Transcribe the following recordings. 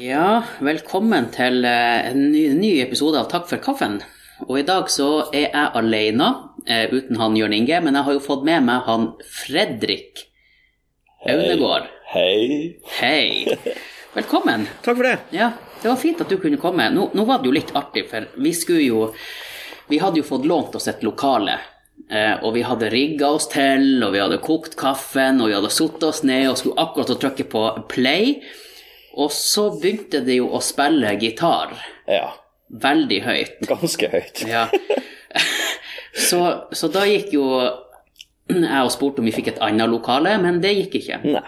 Ja, velkommen til eh, en ny, ny episode av Takk for kaffen. Og i dag så er jeg alene, eh, uten han Jørn Inge, men jeg har jo fått med meg han Fredrik Aunegård. Hei. Hei. Velkommen. Takk for det. Ja, det var fint at du kunne komme. Nå, nå var det jo litt artig, for vi skulle jo Vi hadde jo fått lånt oss et lokale. Eh, og vi hadde rigga oss til, og vi hadde kokt kaffen, og vi hadde satt oss ned og skulle akkurat å trykke på play. Og så begynte de jo å spille gitar Ja, veldig høyt. ganske høyt. Ja. Så, så da gikk jo jeg og spurte om vi fikk et annet lokale, men det gikk ikke. Nei.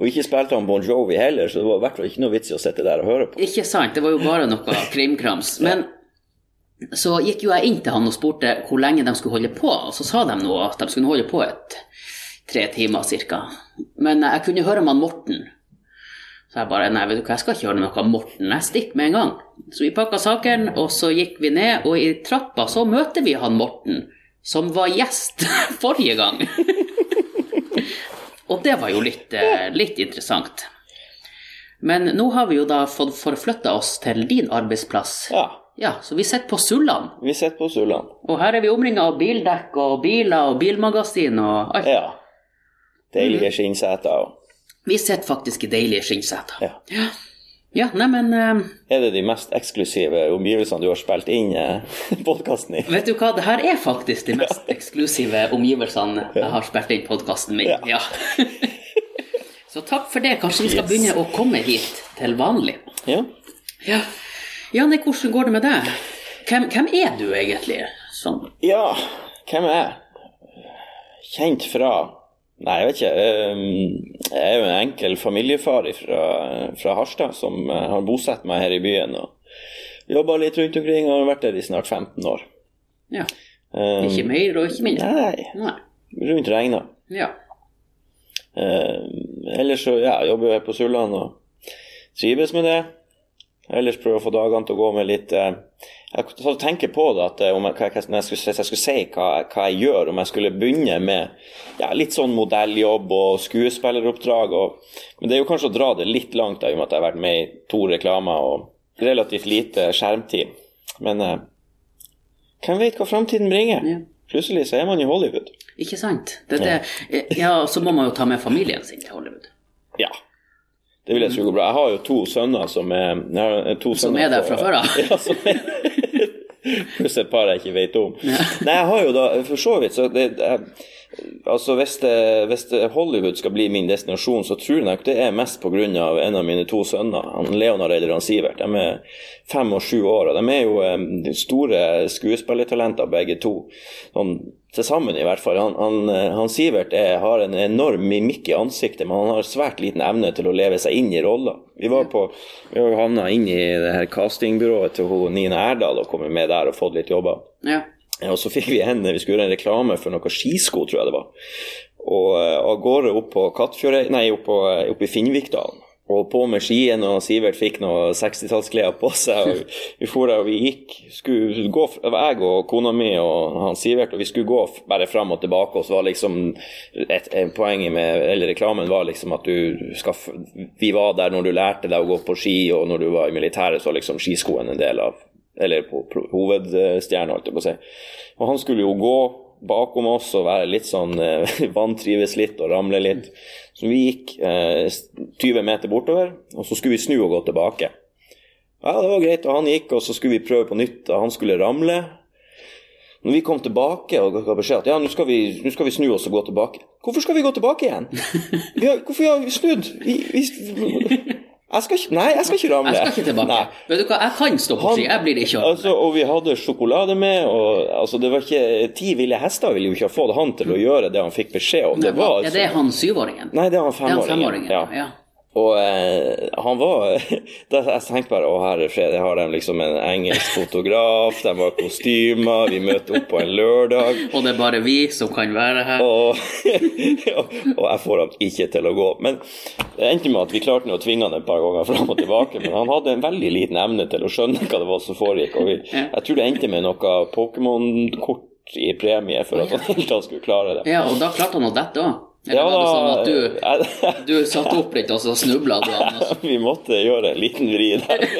Og ikke spilte han Bon Jovi heller, så det var i hvert fall ikke noe vits i å sitte der og høre på. Ikke sant, det var jo bare noe krimkrams. Men så gikk jo jeg inn til han og spurte hvor lenge de skulle holde på, og så sa de nå at de skulle holde på et tre timer cirka. Men jeg kunne høre med han Morten. Så jeg bare nei, vet du hva, jeg skal ikke gjøre noe Morten, jeg stikker med en gang. Så vi pakka saken, og så gikk vi ned, og i trappa så møter vi han Morten, som var gjest forrige gang. og det var jo litt, eh, litt interessant. Men nå har vi jo da fått forflytta oss til din arbeidsplass. Ja, Ja, så vi sitter på Sulland. vi sitter på Sulland. Og her er vi omringa av bildekk og biler og bilmagasin og alt. Ja. Deilige skinnseter. og- Vi sitter faktisk i deilige skinnseter. Ja. Ja, neimen uh, Er det de mest eksklusive omgivelsene du har spilt inn uh, podkasten i? Vet du hva, det her er faktisk de mest eksklusive omgivelsene jeg har spilt inn podkasten min. Ja. Ja. Så takk for det. Kanskje vi skal Yes. begynne å komme hit til vanlig. Ja. Ja, Janne, hvordan går det med deg? Hvem, hvem er du egentlig? Sånn. ja, hvem er jeg? Kjent fra Nei, jeg vet ikke. eh, Jeg er jo en enkel familiefar fra, fra Harstad som eh, har bosatt meg her i byen. og Jobba litt rundt omkring og har vært der i snart 15 år. Ja. Um, Ikke mer og ikke mindre. Nei, Nei. rundt regna. Ja. Eh, ellers så ja, jobber jeg på Sulland og trives med det. Ellers prøver å få dagene til å gå med litt eh, Jeg satt og tenker på det, at eh, om jeg, når jeg skulle, jeg skulle si hva, hva jeg gjør, om jeg skulle begynne med ja, litt sånn modelljobb og skuespilleroppdrag. Og, men det er jo kanskje å dra det litt langt, da, i og med at jeg har vært med i to reklamer og relativt lite skjermtid. Men eh, hvem vet hva framtiden bringer? Ja. Plutselig så er man i Hollywood. Ikke sant? Det, det, ja, så må man jo ta med familien sin til Hollywood. Ja. Det vil jeg tro går bra. Jeg har jo to sønner som er har to Som er der fra før av? Ja, som er Pluss et par jeg ikke vet om. Nei, jeg har jo da For så vidt, så det jeg, Altså, hvis, det, hvis Hollywood skal bli min destinasjon, så tror jeg nok det er mest pga. en av mine to sønner, han Leonard eller han Sivert. De er fem og sju år, og de er jo store skuespillertalenter begge to. Sånn til sammen, i hvert fall. Han, han, eh, han Sivert er, har en enorm mimikk i ansiktet, men han har svært liten evne til å leve seg inn i roller. Vi var på, vi havna inn i det her castingbyrået til Nina Erdal og kommet med der og fått litt jobber. Ja. Og så fikk vi en, vi skulle gjøre en reklame for noen skisko, tror jeg det var. Og eh, av gårde opp på Kattfjordøy, nei, opp, på, eh, opp i Finnvikdalen. Og på med skien, og Sivert fikk noen 60-tallsklær på seg. og Vi for der, og vi gikk gå, jeg og kona mi og han Sivert, og vi skulle gå bare fram og tilbake. Og så var liksom et, et Poenget med eller reklamen var liksom at du skal Vi var der når du lærte deg å gå på ski, og når du var i militæret, så var liksom skiskoen en del av Eller på, på hovedstjerna, holdt jeg på å si. Og han skulle jo gå bakom oss og være litt sånn eh, vantrives litt og ramle litt. Så vi gikk eh, 20 meter bortover, og så skulle vi snu og gå tilbake. Ja, det var greit, og han gikk, og så skulle vi prøve på nytt, og han skulle ramle. Når vi kom tilbake og ga beskjed at ja, nå skal, vi, nå skal vi snu oss og gå tilbake. Hvorfor skal vi gå tilbake igjen? Vi har, hvorfor har vi snudd? Vi, vi, jeg skal ikke, nei, jeg skal ikke ramle. Jeg skal ikke tilbake. Nei. Vet du hva, jeg kan stå på ski. Jeg blir ikke kjørt. Altså, og vi hadde sjokolade med, og altså, det var ikke Ti ville hester ville jo ikke ha fått han til å gjøre det han fikk beskjed om. Det var, Ja, det er han syvåringen. Nei, det er han femåringen. Det er han femåringen. femåringen. Ja. Og eh, han var da Jeg tenkte bare å herre fred, jeg har dem liksom en engelsk fotograf, de har kostymer, vi møter opp på en lørdag. Og det er bare vi som kan være her. Og, og jeg får ham ikke til å gå. Men det endte med at vi klarte å tvinge han et par ganger fram og tilbake. Men han hadde en veldig liten evne til å skjønne hva det var som foregikk. Og vi, jeg tror det endte med noe Pokémon-kort i premie for at han helt tatt skulle klare det. Ja, og da klarte han å dette òg. Eller Ja var det sånn at du, du du satt litt, og så snubla du? så- Vi måtte gjøre en liten vri der.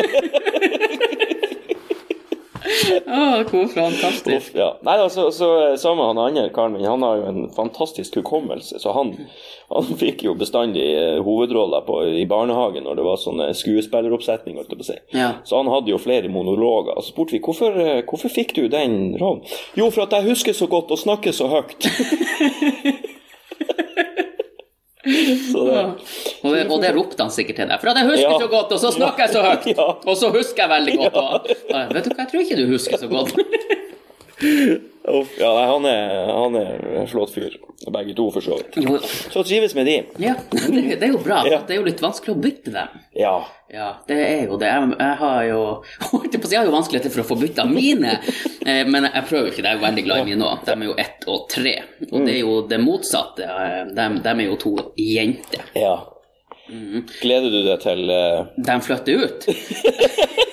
Hvor fantastisk. Uff, ja. Nei, altså, så Samme han andre karen min, han har jo en fantastisk hukommelse. Så han, han fikk jo bestandig eh, hovedroller på, i barnehagen når det var sånne skuespilleroppsetning. si. Ja. Så han hadde jo flere monologer. Og så spurte vi hvorfor, eh, hvorfor fikk du den rollen. Jo, for at jeg husker så godt og snakker så høyt. så det, Og det, og det ropte han sikkert til deg. For at jeg husker Ja. så godt, og så snakker jeg så høyt! Ja. Og så husker jeg veldig godt. Og, vet du hva, jeg tror ikke du husker så godt. Ja, nei, han, er, han er en flott fyr. Begge to, for så vidt. Så trives med de. ja, det, det er jo bra. Ja. For det er jo litt vanskelig å bytte dem. Ja. Ja, det er jo det. Jeg, jeg har jo jeg har jo vanskeligheter for å få bytta mine, eh, men jeg prøver jo ikke. Jeg er jo veldig glad i mine òg. De er jo ett og tre. Og det er jo det motsatte. eh, De, de er jo to jenter. ja. Gleder du deg til uh... De flytter ut.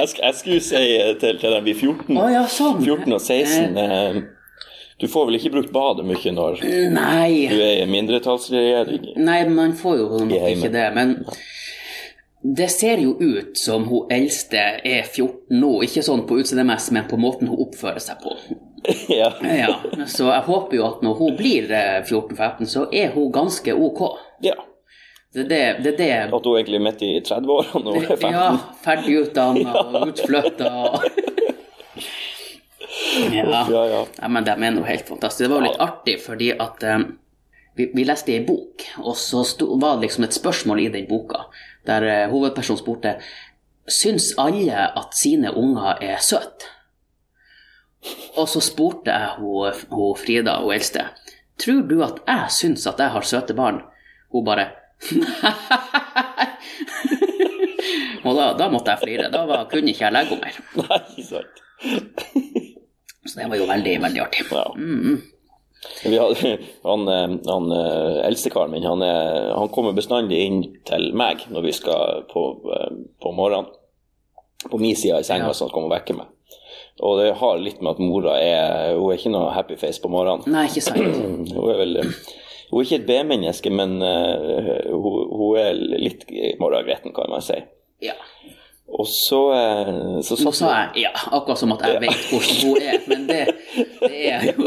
jeg, jeg skulle si eh, til, til dem blir 14, oh, ja, sånn. 14 og 16 eh, Du får vel ikke brukt badet mye når du er i mindretallsregjering? Nei, man får jo nok ikke det. Men det ser jo ut som hun eldste er 14 nå. Ikke sånn på utseendemessig, men på måten hun oppfører seg på. ja. Ja, Så jeg håper jo at når hun blir eh, 14-15, så er hun ganske ok. ja. Det er det, det, er det At hun egentlig er midt i 30-årene og er 15? Ja, ferdig utdanna og utflytta. Ja. Ja, ja. ja, men de er nå helt fantastiske. Det var jo litt artig fordi at um, vi, vi leste i bok, og så sto, var det liksom et spørsmål i den boka der uh, hovedpersonen spurte Syns alle at sine unger er søte? Og så spurte jeg hun, hun Frida, hun eldste, tror du at jeg syns at jeg har søte barn? Hun bare Og da, da måtte jeg flire. Da var, kunne ikke jeg legge henne mer. Nei, sant. Så det var jo veldig, veldig artig. Ja. Vi hadde, han eh, han eh, eldstekaren min han, er, han kommer bestandig inn til meg når vi skal på, eh, på morgenen. På min side i senga, Ja. så han kommer og vekker meg. Og det har litt med at mora er Hun er ikke noe happy face på morgenen. Nei, ikke sant. Hun er vel Hun er ikke et B-menneske, men uh, hun, hun er litt morgengretten, kan man si. Ja. Og så, eh, så satt sa jeg ja, akkurat som at jeg vet hvordan hun er, men det, det er jeg jo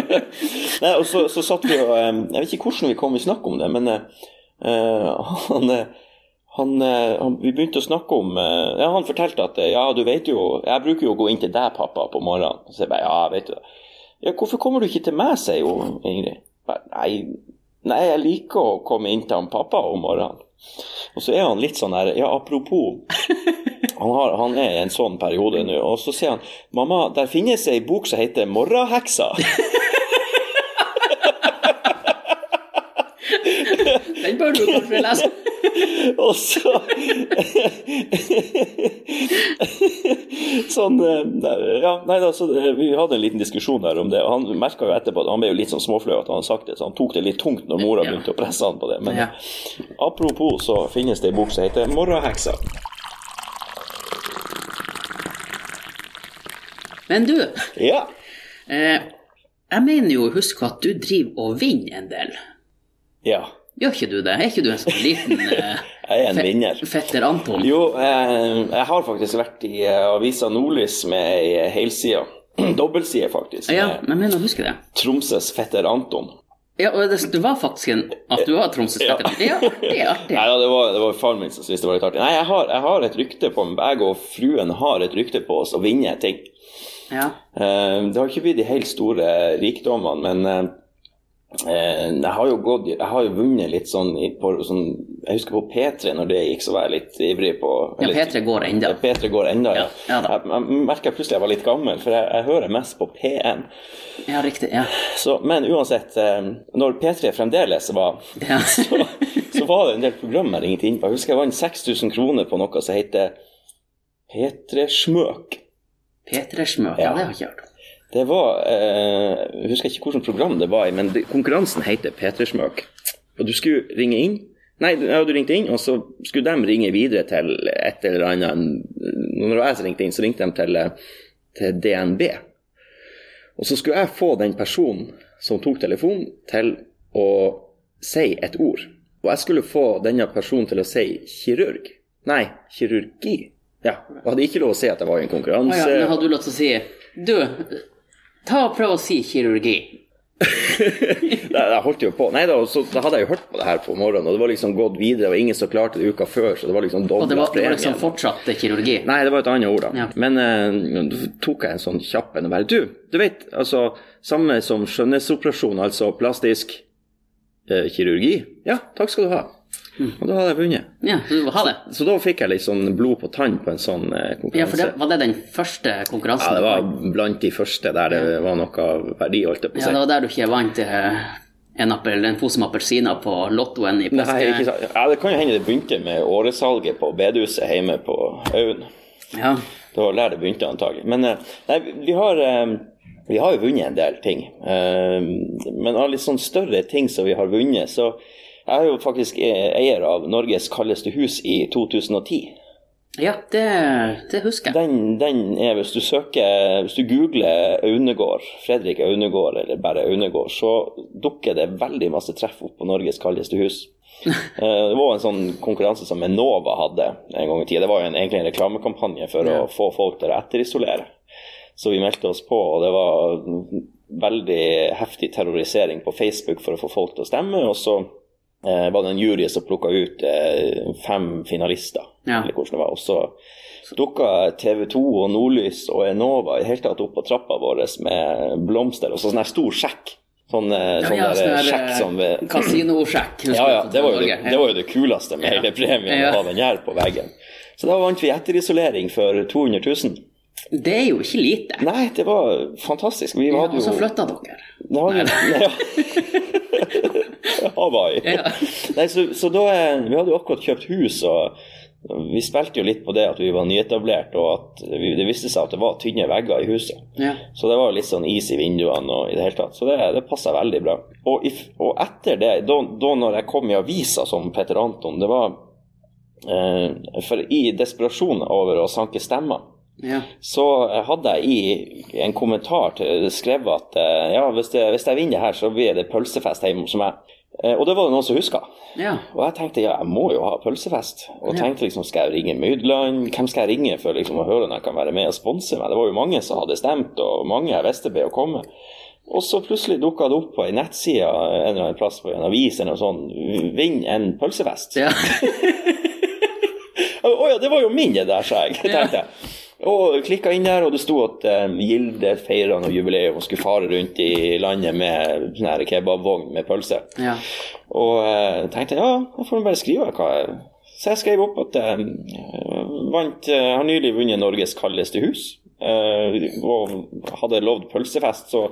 ikke. Nei, og så, så satt vi og eh, Jeg vet ikke hvordan vi kom i snakk om det, men eh, han, han, han Vi begynte å snakke om Ja, han fortalte at ja, du vet jo Jeg bruker jo å gå inn til deg, pappa, på morgenen. Så jeg bare ja, vet du det. Ja, hvorfor kommer du ikke til meg, sier jo Ingrid. Nei, nei, jeg liker å komme inn til han pappa om morgenen. Og så er han litt sånn her Ja, apropos han, har, han er i en sånn periode nå, og så sier han Mamma, der finnes ei bok som heter 'Morraheksa'. Den bør du kanskje lese. Og så Sånn eh, Ja, nei da, så eh, vi hadde en liten diskusjon der om det. og Han merka jo etterpå at han ble jo litt sånn småflau at han hadde sagt det, så han tok det litt tungt når mora begynte å presse han på det. Men Ja. apropos så finnes det ei bok som heter 'Morgenheksa'. Men du, Ja. eh, jeg mener jo, husk at du driver og vinner en del. Ja. Gjør ikke du det? Er ikke du en sånn liten eh, Jeg er en vinner. fetter Anton? Jo, eh, jeg har faktisk vært i eh, avisa Nordlys med ei helside. Dobbeltside, faktisk. Ja, Med men mener å huske det. Tromsøs fetter Anton. Ja, og det, det var faktisk en At du var Tromsøs fetter. Ja, artig, artig. Nei, ja, det var, det var faren min som syntes det var litt artig. Nei, jeg har, jeg har et rykte på meg. Jeg og fruen har et rykte på oss å vinne ting. Ja. Eh, det har ikke blitt de helt store rikdommene, men eh, jeg har jo gått Jeg har jo vunnet litt sånn, på, sånn Jeg husker på P3 når det gikk, så var jeg litt ivrig på ja P3 går ennå. Ja, P3 går enda, ja. Ja, ja jeg, jeg merka plutselig jeg var litt gammel, for jeg, jeg hører mest på P1. Ja, riktig. Ja. Så, men uansett, eh, når P3 fremdeles var Ja. så, så var det en del programmer jeg ringte inn på. Jeg husker jeg vant 6000 kroner på noe som heter P3 Smøk. P3-smøk, ja. Ja. det har jeg ikke hørt om. Det var eh, Jeg husker ikke hvilket program det var i, men det, konkurransen heter P3 Smøk. Og du skulle ringe inn. Nei, ja, du ringte inn, og så skulle de ringe videre til et eller annet Når jeg ringte inn, så ringte de til, til DNB. Og så skulle jeg få den personen som tok telefonen, til å si et ord. Og jeg skulle få denne personen til å si kirurg. Nei, kirurgi. Ja, og hadde ikke lov å si at det var en konkurranse. konkurranse. ja, men hadde du lov til å si Du, ta og prøv å si kirurgi. Jeg holdt jo på. Nei da, så da hadde jeg jo hørt på det her på morgenen, og det var liksom gått videre. Var ingen som klarte det uka før, så det var liksom Og det var, det var liksom fortsatt kirurgi. Nei, det var et annet ord, da. Ja. Men uh, tok jeg en sånn kjapp en og bare Du, du vet, altså Samme som skjønnhetsoperasjon, altså plastisk uh, kirurgi. Ja, takk skal du ha. Og da hadde jeg vunnet. Ja, det. Så da fikk jeg litt sånn blod på tann på en sånn konkurranse. Ja, for det, Var det den første konkurransen? Ja, det var blant de første der det var noe verdi, holdt jeg på å ja, det var der du ikke vant eh, en, appel, en pose med appelsiner på lottoen i påske? Nei, ikke sant. Ja, det kan jo hende det begynte med åresalget på bedehuset hjemme på Aun. Ja. Det var der det begynte, antagelig. Men eh, nei, vi har, eh, vi har jo vunnet en del ting. Eh, Men av litt sånn større ting som vi har vunnet, så jeg er jo faktisk eh, eier av Norges kaldeste hus i 2010. ja, det, det husker jeg. Den, den er, hvis du søker, hvis du googler Aunegård, Fredrik Aunegård eller bare Aunegård, så dukker det veldig masse treff opp på Norges kaldeste hus. Eh, Det var en sånn konkurranse som Enova hadde en gang i tida. Det var jo en, egentlig en reklamekampanje for Ja. å få folk til å etterisolere. Så vi meldte oss på, og det var veldig heftig terrorisering på Facebook for å få folk til å stemme. Og så eh, var det en jury som plukka ut eh, fem finalister, Ja. eller hvordan det var. Og så dukka TV 2 og Nordlys og Enova i hele tatt opp på trappa vår med blomster og sånn stor sjekk. Sånn, ja, sånn ja, der sånn sjekk eh, som Kasinosjekk. ja, ja, det var, det, det var jo det kuleste med hele premien, å ha den her på veggen. Så da vant vi etterisolering for 200 000. Det er jo ikke lite. Nei, det var fantastisk. Vi Ja, og så flytta dere. Det var nei, ja. Hawaii. Ja. Nei, så, så da Vi hadde jo akkurat kjøpt hus, og vi spilte jo litt på det at vi var nyetablert, og at vi, det viste seg at det var tynne vegger i huset. Ja. Så det var litt sånn is i vinduene og i det hele tatt. Så det, det passa veldig bra. Og, if, og etter det, da, da når jeg kom i avisa som Petter Anton, det var eh, For i desperasjon over å sanke stemmer, Ja. så hadde jeg i en kommentar til, skrevet at eh, ja, hvis, det, hvis jeg vinner her, så blir det pølsefest hjemme hos meg. Eh, Og det var det noen som huska. ja. Og jeg tenkte ja, jeg må jo ha pølsefest. Og Ja. tenkte liksom, skal jeg ringe Mydland? Hvem skal jeg ringe for liksom, å høre om jeg kan være med og sponse meg? Det var jo mange som hadde stemt, og mange jeg visste ble å komme. Og så plutselig dukka det opp på ei nettside en eller annen plass på en avis eller noe sånt. Vinn en pølsefest. ja. Å ja, det var jo min, det der, sa jeg. Tenkte jeg. Og klikka inn der, og det sto at eh, Gilde feira noe jubileum og skulle fare rundt i landet med sånn kebabvogn med pølse. ja. Og eh, tenkte ja, da får vi bare skrive hva jeg Så jeg skrev opp at jeg vant eh, har nylig vunnet Norges kaldeste hus. eh, og hadde lovd pølsefest, så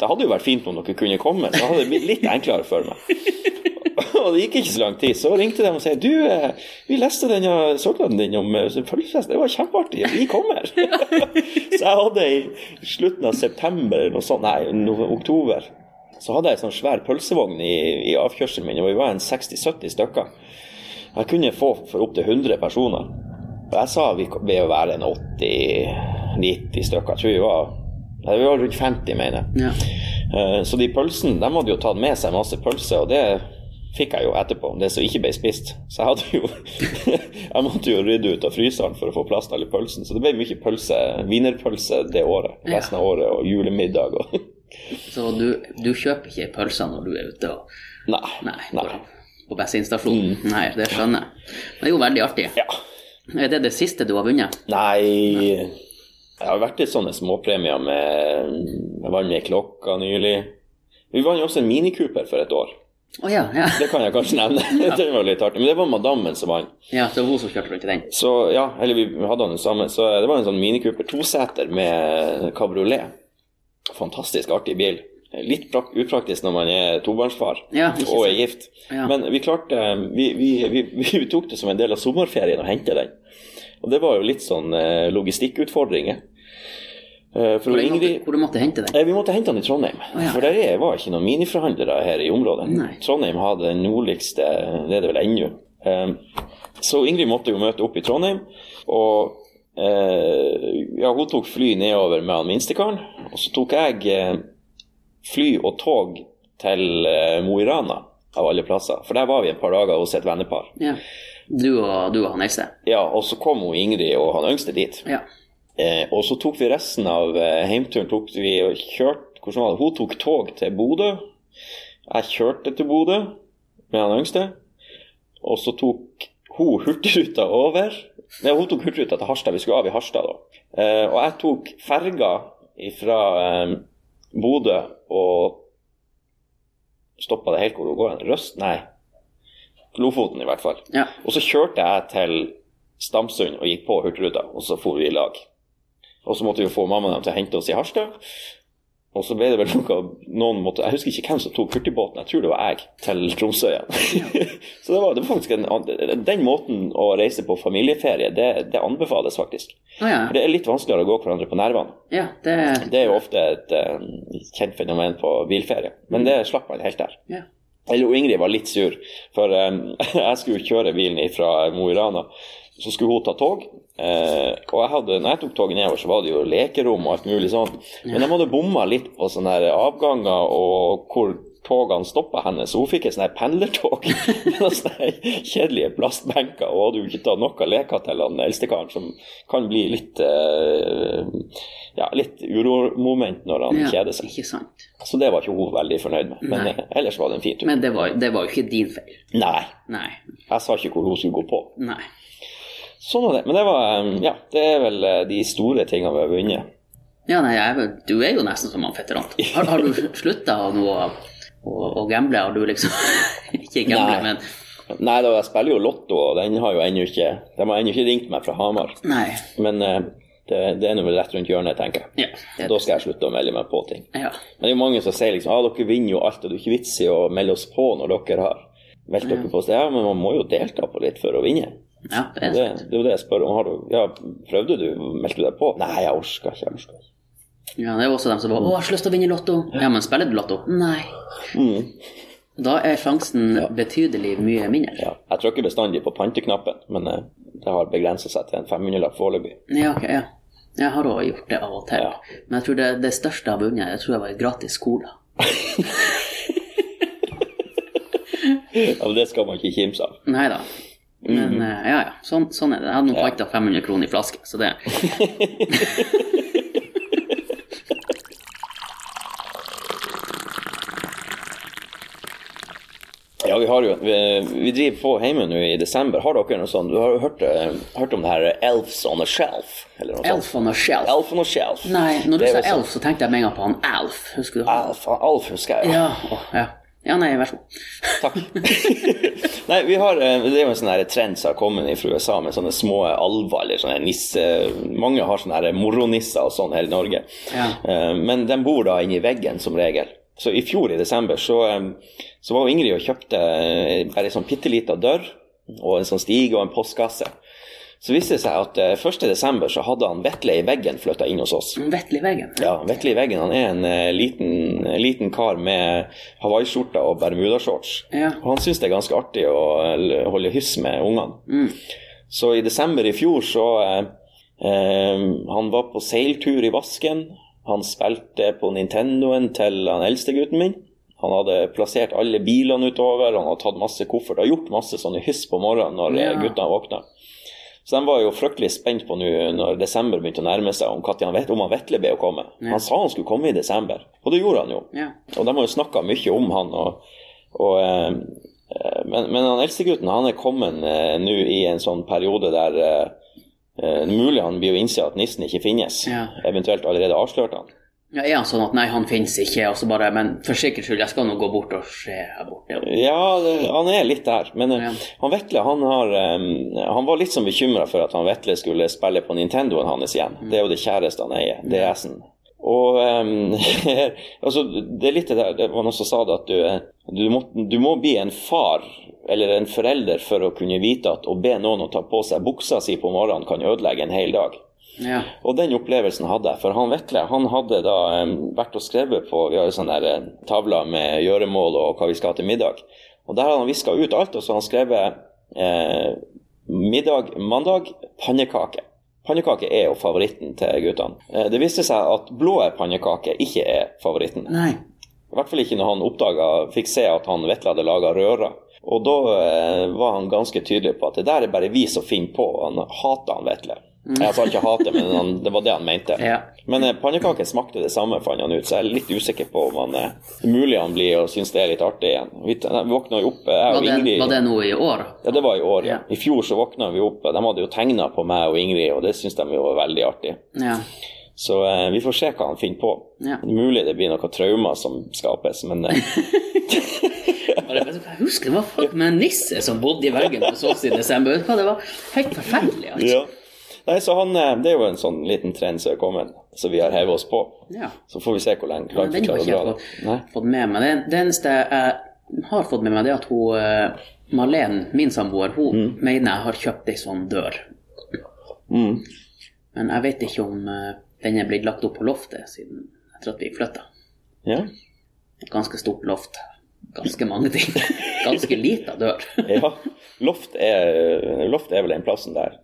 det hadde jo vært fint om dere kunne komme. Så hadde det blitt litt enklere for meg. og det gikk ikke så lang tid. Så ringte de og sa du, eh, vi leste denne søknaden din om følgefest. Det var kjempeartig. Vi kommer. så jeg hadde i slutten av september, noe sånt, nei, oktober, så hadde jeg en sånn svær pølsevogn i, i avkjørselen min, og vi var en 60-70 stykker. Jeg kunne få for opptil 100 personer. Og jeg sa vi ved være en 80-90 stykker. Jeg tror vi var, vi var rundt 50, mener jeg. ja. Eh, Så de pølsene, de hadde jo tatt med seg masse pølser, og det fikk jeg jo etterpå, det som ikke ble spist. Så jeg hadde jo Jeg måtte jo rydde ut av fryseren for å få plass til alle pølsene. Så det ble mye pølse, wienerpølse det året. Resten av året, og julemiddag og Så du, du kjøper ikke pølser når du er ute og Nei. Nei, nei. på, på bensinstasjonen. Nei, det skjønner jeg. Det er jo veldig artig. Ja. Er det det siste du har vunnet? Nei Jeg har vært i sånne småpremier med Jeg vant med klokka nylig. Vi vant jo også en minikuper for et år. Å ja, ja. Det kan jeg kanskje nevne. det var litt artig. Men det var madammen som vant. Ja, så hun som kjørte rundt i den. Så ja, eller vi hadde den sammen. Så det var en sånn minikuper Cooper toseter med kabriolet. Fantastisk artig bil. Litt prak upraktisk når man er tobarnsfar Ja, og er gift. Men vi klarte vi, vi, vi, vi tok det som en del av sommerferien å hente den. Og det var jo litt sånn eh, logistikkutfordringer. Eh, Hvor du måtte, hvor du måtte hente den? Eh, Vi måtte hente den i Trondheim, ja. for der er- var ikke noen miniforhandlere her i området. Nei. Trondheim hadde den nordligste, det er det vel ennå. Eh, Så Ingrid måtte jo møte opp i Trondheim, og ja, hun tok fly nedover med han minstekaren. Og så tok jeg fly og tog til Mo i Rana, av alle plasser. For der var vi et par dager hos et vennepar. Ja. Du og, du og han Else? Ja, og så kom hun Ingrid og han yngste dit. Ja. Eh, og så tok vi resten av eh, heimturen tok vi og kjørte hvordan var det? Hun tok tog til Bodø. Jeg kjørte til Bodø med han yngste. Og så tok hun Hurtigruta over. Nei, hun tok Hurtigruta til Harstad. Vi skulle av i Harstad da. Eh, og jeg tok ferga fra eh, Bodø og stoppa det helt hvor hun går. Røst? Nei. Lofoten, i hvert fall. Ja. Og så kjørte jeg til Stamsund og gikk på Hurtigruta, og så for vi i lag. Og så måtte vi få mammaen til å hente oss i Harstad. Og så ble det vel noe noen måtte, Jeg husker ikke hvem som tok hurtigbåten, jeg tror det var jeg, til Tromsø igjen. så det var, det var faktisk en, Den måten å reise på familieferie, det, det anbefales faktisk. Oh, ja. For det er litt vanskeligere å gå hverandre på nervene. ja. Det Det er jo ofte et uh, kjent fenomen på bilferie, men det slapp man helt der. ja. Eller Ingrid var litt sur, for um, jeg skulle jo kjøre bilen fra Mo i Rana. Så skulle hun ta tog. Eh, og jeg hadde, når jeg tok toget nedover, så var det jo lekerom og alt mulig sånt. Men de hadde bomma litt på sånne her avganger og hvor togene stoppa henne. Så hun fikk et sånt pendlertog med sånne kjedelige plastbenker. Og hadde jo ikke tatt noe leker til han eldstekaren, som kan bli litt eh, ja, litt uromoment når han ja. kjeder seg. Ikke sant. Så det var ikke hun veldig fornøyd med. Men Nei. eh, ellers var det en fin tur. Men det var, det var jo ikke din feil. Nei, Nei. jeg sa ikke hvor hun skulle gå på. Nei. Sånn er det. Men det var Ja, det er vel eh, de store tingene vi har vunnet. Ja, nei, jeg, du er jo nesten som han. Har, har du slutta nå å, å, å gamble? Har du liksom Ikke gamble, Nei. men Nei da, jeg spiller jo Lotto, og den har jo ennå ikke De har ennå ikke ringt meg fra Hamar. Nei. Men eh, det, det er nå vel rett rundt hjørnet, tenker jeg. Ja. Da skal jeg slutte å melde meg på ting. ja. Men det er jo mange som sier liksom ah, dere vinner jo alt, og det er ikke vits i å melde oss på når dere har meldt dere på. Så, ja, men man må jo delta på litt for å vinne. Ja, det er Det, det er jo det jeg spør om. Har du, ja, prøvde du? Meldte du deg på? Nei, jeg orka ikke. jeg ikke. Ja, det er jo også dem som bare 'Å, jeg har så lyst til å vinne Lotto'. Ja, men spiller du Lotto? Nei. Mm. Da er sjansen betydelig mye mindre. Ja, jeg trykker bestandig på panteknappen, men eh, det har begrensa seg til en 500-lapp foreløpig. Ja, ok, ja. Jeg har òg gjort det av og til. Ja. Men jeg tror det, det største jeg har vunnet, jeg tror jeg var gratis cola. Ja, men det skal man ikke kimse av. Nei da. Men eh, ja, ja. Sånn, sånn er det. Jeg hadde nå. Panta 500 kroner i flaske, så det Ja, vi har jo Vi, vi driver på hjemme nå i desember. Har dere noe sånt? Du har jo hørt, eh, hørt om det her Elfs on a Shelf? Eller noe Elf on a shelf. Elf on a Shelf. Nei, når du sa sånn- Elf, så tenkte jeg med en gang på han Alf. Husker du? Alf, Alf husker jeg. Ja, å, ja. Ja, nei, vær så god. Takk. Nei, vi har, eh, Det er jo en sånn trend som har kommet fra USA med sånne små alver eller sånne nisse... Mange har sånne moronisser og sånn her i Norge. Ja. Eh, Men de bor da inni veggen som regel. Så i fjor i desember så, eh, så var Ingrid og kjøpte bare en sånn bitte lita dør og en sånn stige og en postkasse. Så viste det seg at eh, 1. desember så hadde han Vetle i veggen flytta inn hos oss. Vetle i veggen. Ja, Vetle i veggen han er en eh, liten, liten kar med hawaiiskjorte og bermudashorts. Ja. Og han syns det er ganske artig å eh, holde hyss med ungene. Så i desember i fjor så eh, eh, Han var på seiltur i vasken. Han spilte på Nintendoen til den eldste gutten min. Han hadde plassert alle bilene utover, han hadde tatt masse koffert og gjort masse sånne hyss på morgenen når eh, Ja. guttene våkna. Så de var jo fryktelig spent på nå når desember begynte å nærme seg, om, han, vet- om han Vetle ble å komme. Han sa han skulle komme i desember, og det gjorde han jo. Ja. Og de har jo snakka mye om han. Og, og, eh, eh, men, men han eldstegutten han er kommet eh, nå i en sånn periode der eh, eh, mulig han blir å innse at nissen ikke finnes. Ja. Eventuelt allerede avslørte han. Ja, er han sånn at nei, han finnes ikke, og så bare Men for sikkerhets skyld, jeg skal nå gå bort og se her borte. Ja, det, han er litt der. Men eh, Ja. han Vetle han, har, eh, han var litt sånn bekymra for at han Vetle skulle spille på Nintendoen hans igjen. Det er jo det kjæreste han eier, DS-en. Og um, altså, det er litt det der Det var noen som sa det at du, du, må, du må bli en far eller en forelder for å kunne vite at å be noen å ta på seg buksa si på morgenen kan ødelegge en hel dag. Ja. Og den opplevelsen hadde jeg. For han Vetle han hadde da um, vært og skrevet på Vi har jo sånne der, eh, tavler med gjøremål og hva vi skal ha til middag. Og der hadde han viska ut alt, og så har han skrevet eh, middag mandag pannekake. pannekake er jo favoritten til guttene. Eh, Det viste seg at blå pannekake ikke er favoritten. Nei. I hvert fall ikke når han oppdaga, fikk se at han Vetle hadde laga røra. Og da eh, var han ganske tydelig på at det der er bare vi som finner på. Han hater han Vetle. Jeg sa ikke hate, men han, det var det han mente. Ja. Men pannekaker smakte det samme, fant han ut, så jeg er litt usikker på om han, eh, det er mulig han blir og syns det er litt artig igjen. Vi, våkna jo opp, eh, jeg og det, Ingrid var det nå i år? Ja, det var i år, ja. I fjor så våkna vi opp, de hadde jo tegna på meg og Ingrid, og det syns de jo var veldig artig. Ja. Så eh, vi får se hva han finner på. Ja. Mulig det blir noen traumer som skapes, men eh, Jeg husker det var folk med en nisse som bodde i veggen hos oss i desember. Det var helt forferdelig. altså. ja. Nei, så han, eh, Det er jo en sånn liten trend som er kommet, så vi har hevet oss på. Ja. Så får vi se hvor lenge Ja, den har ikke jeg fått, med meg. Det, det eneste jeg har fått med meg, det er at hun Malene, min samboer, hun mener jeg har kjøpt ei sånn dør. Mm. Men jeg vet ikke om eh, den er blitt lagt opp på loftet siden etter at vi flytta. Ja. Et ganske stort loft. Ganske mange ting. Ganske lita dør. ja. Loft er, loft er vel den plassen der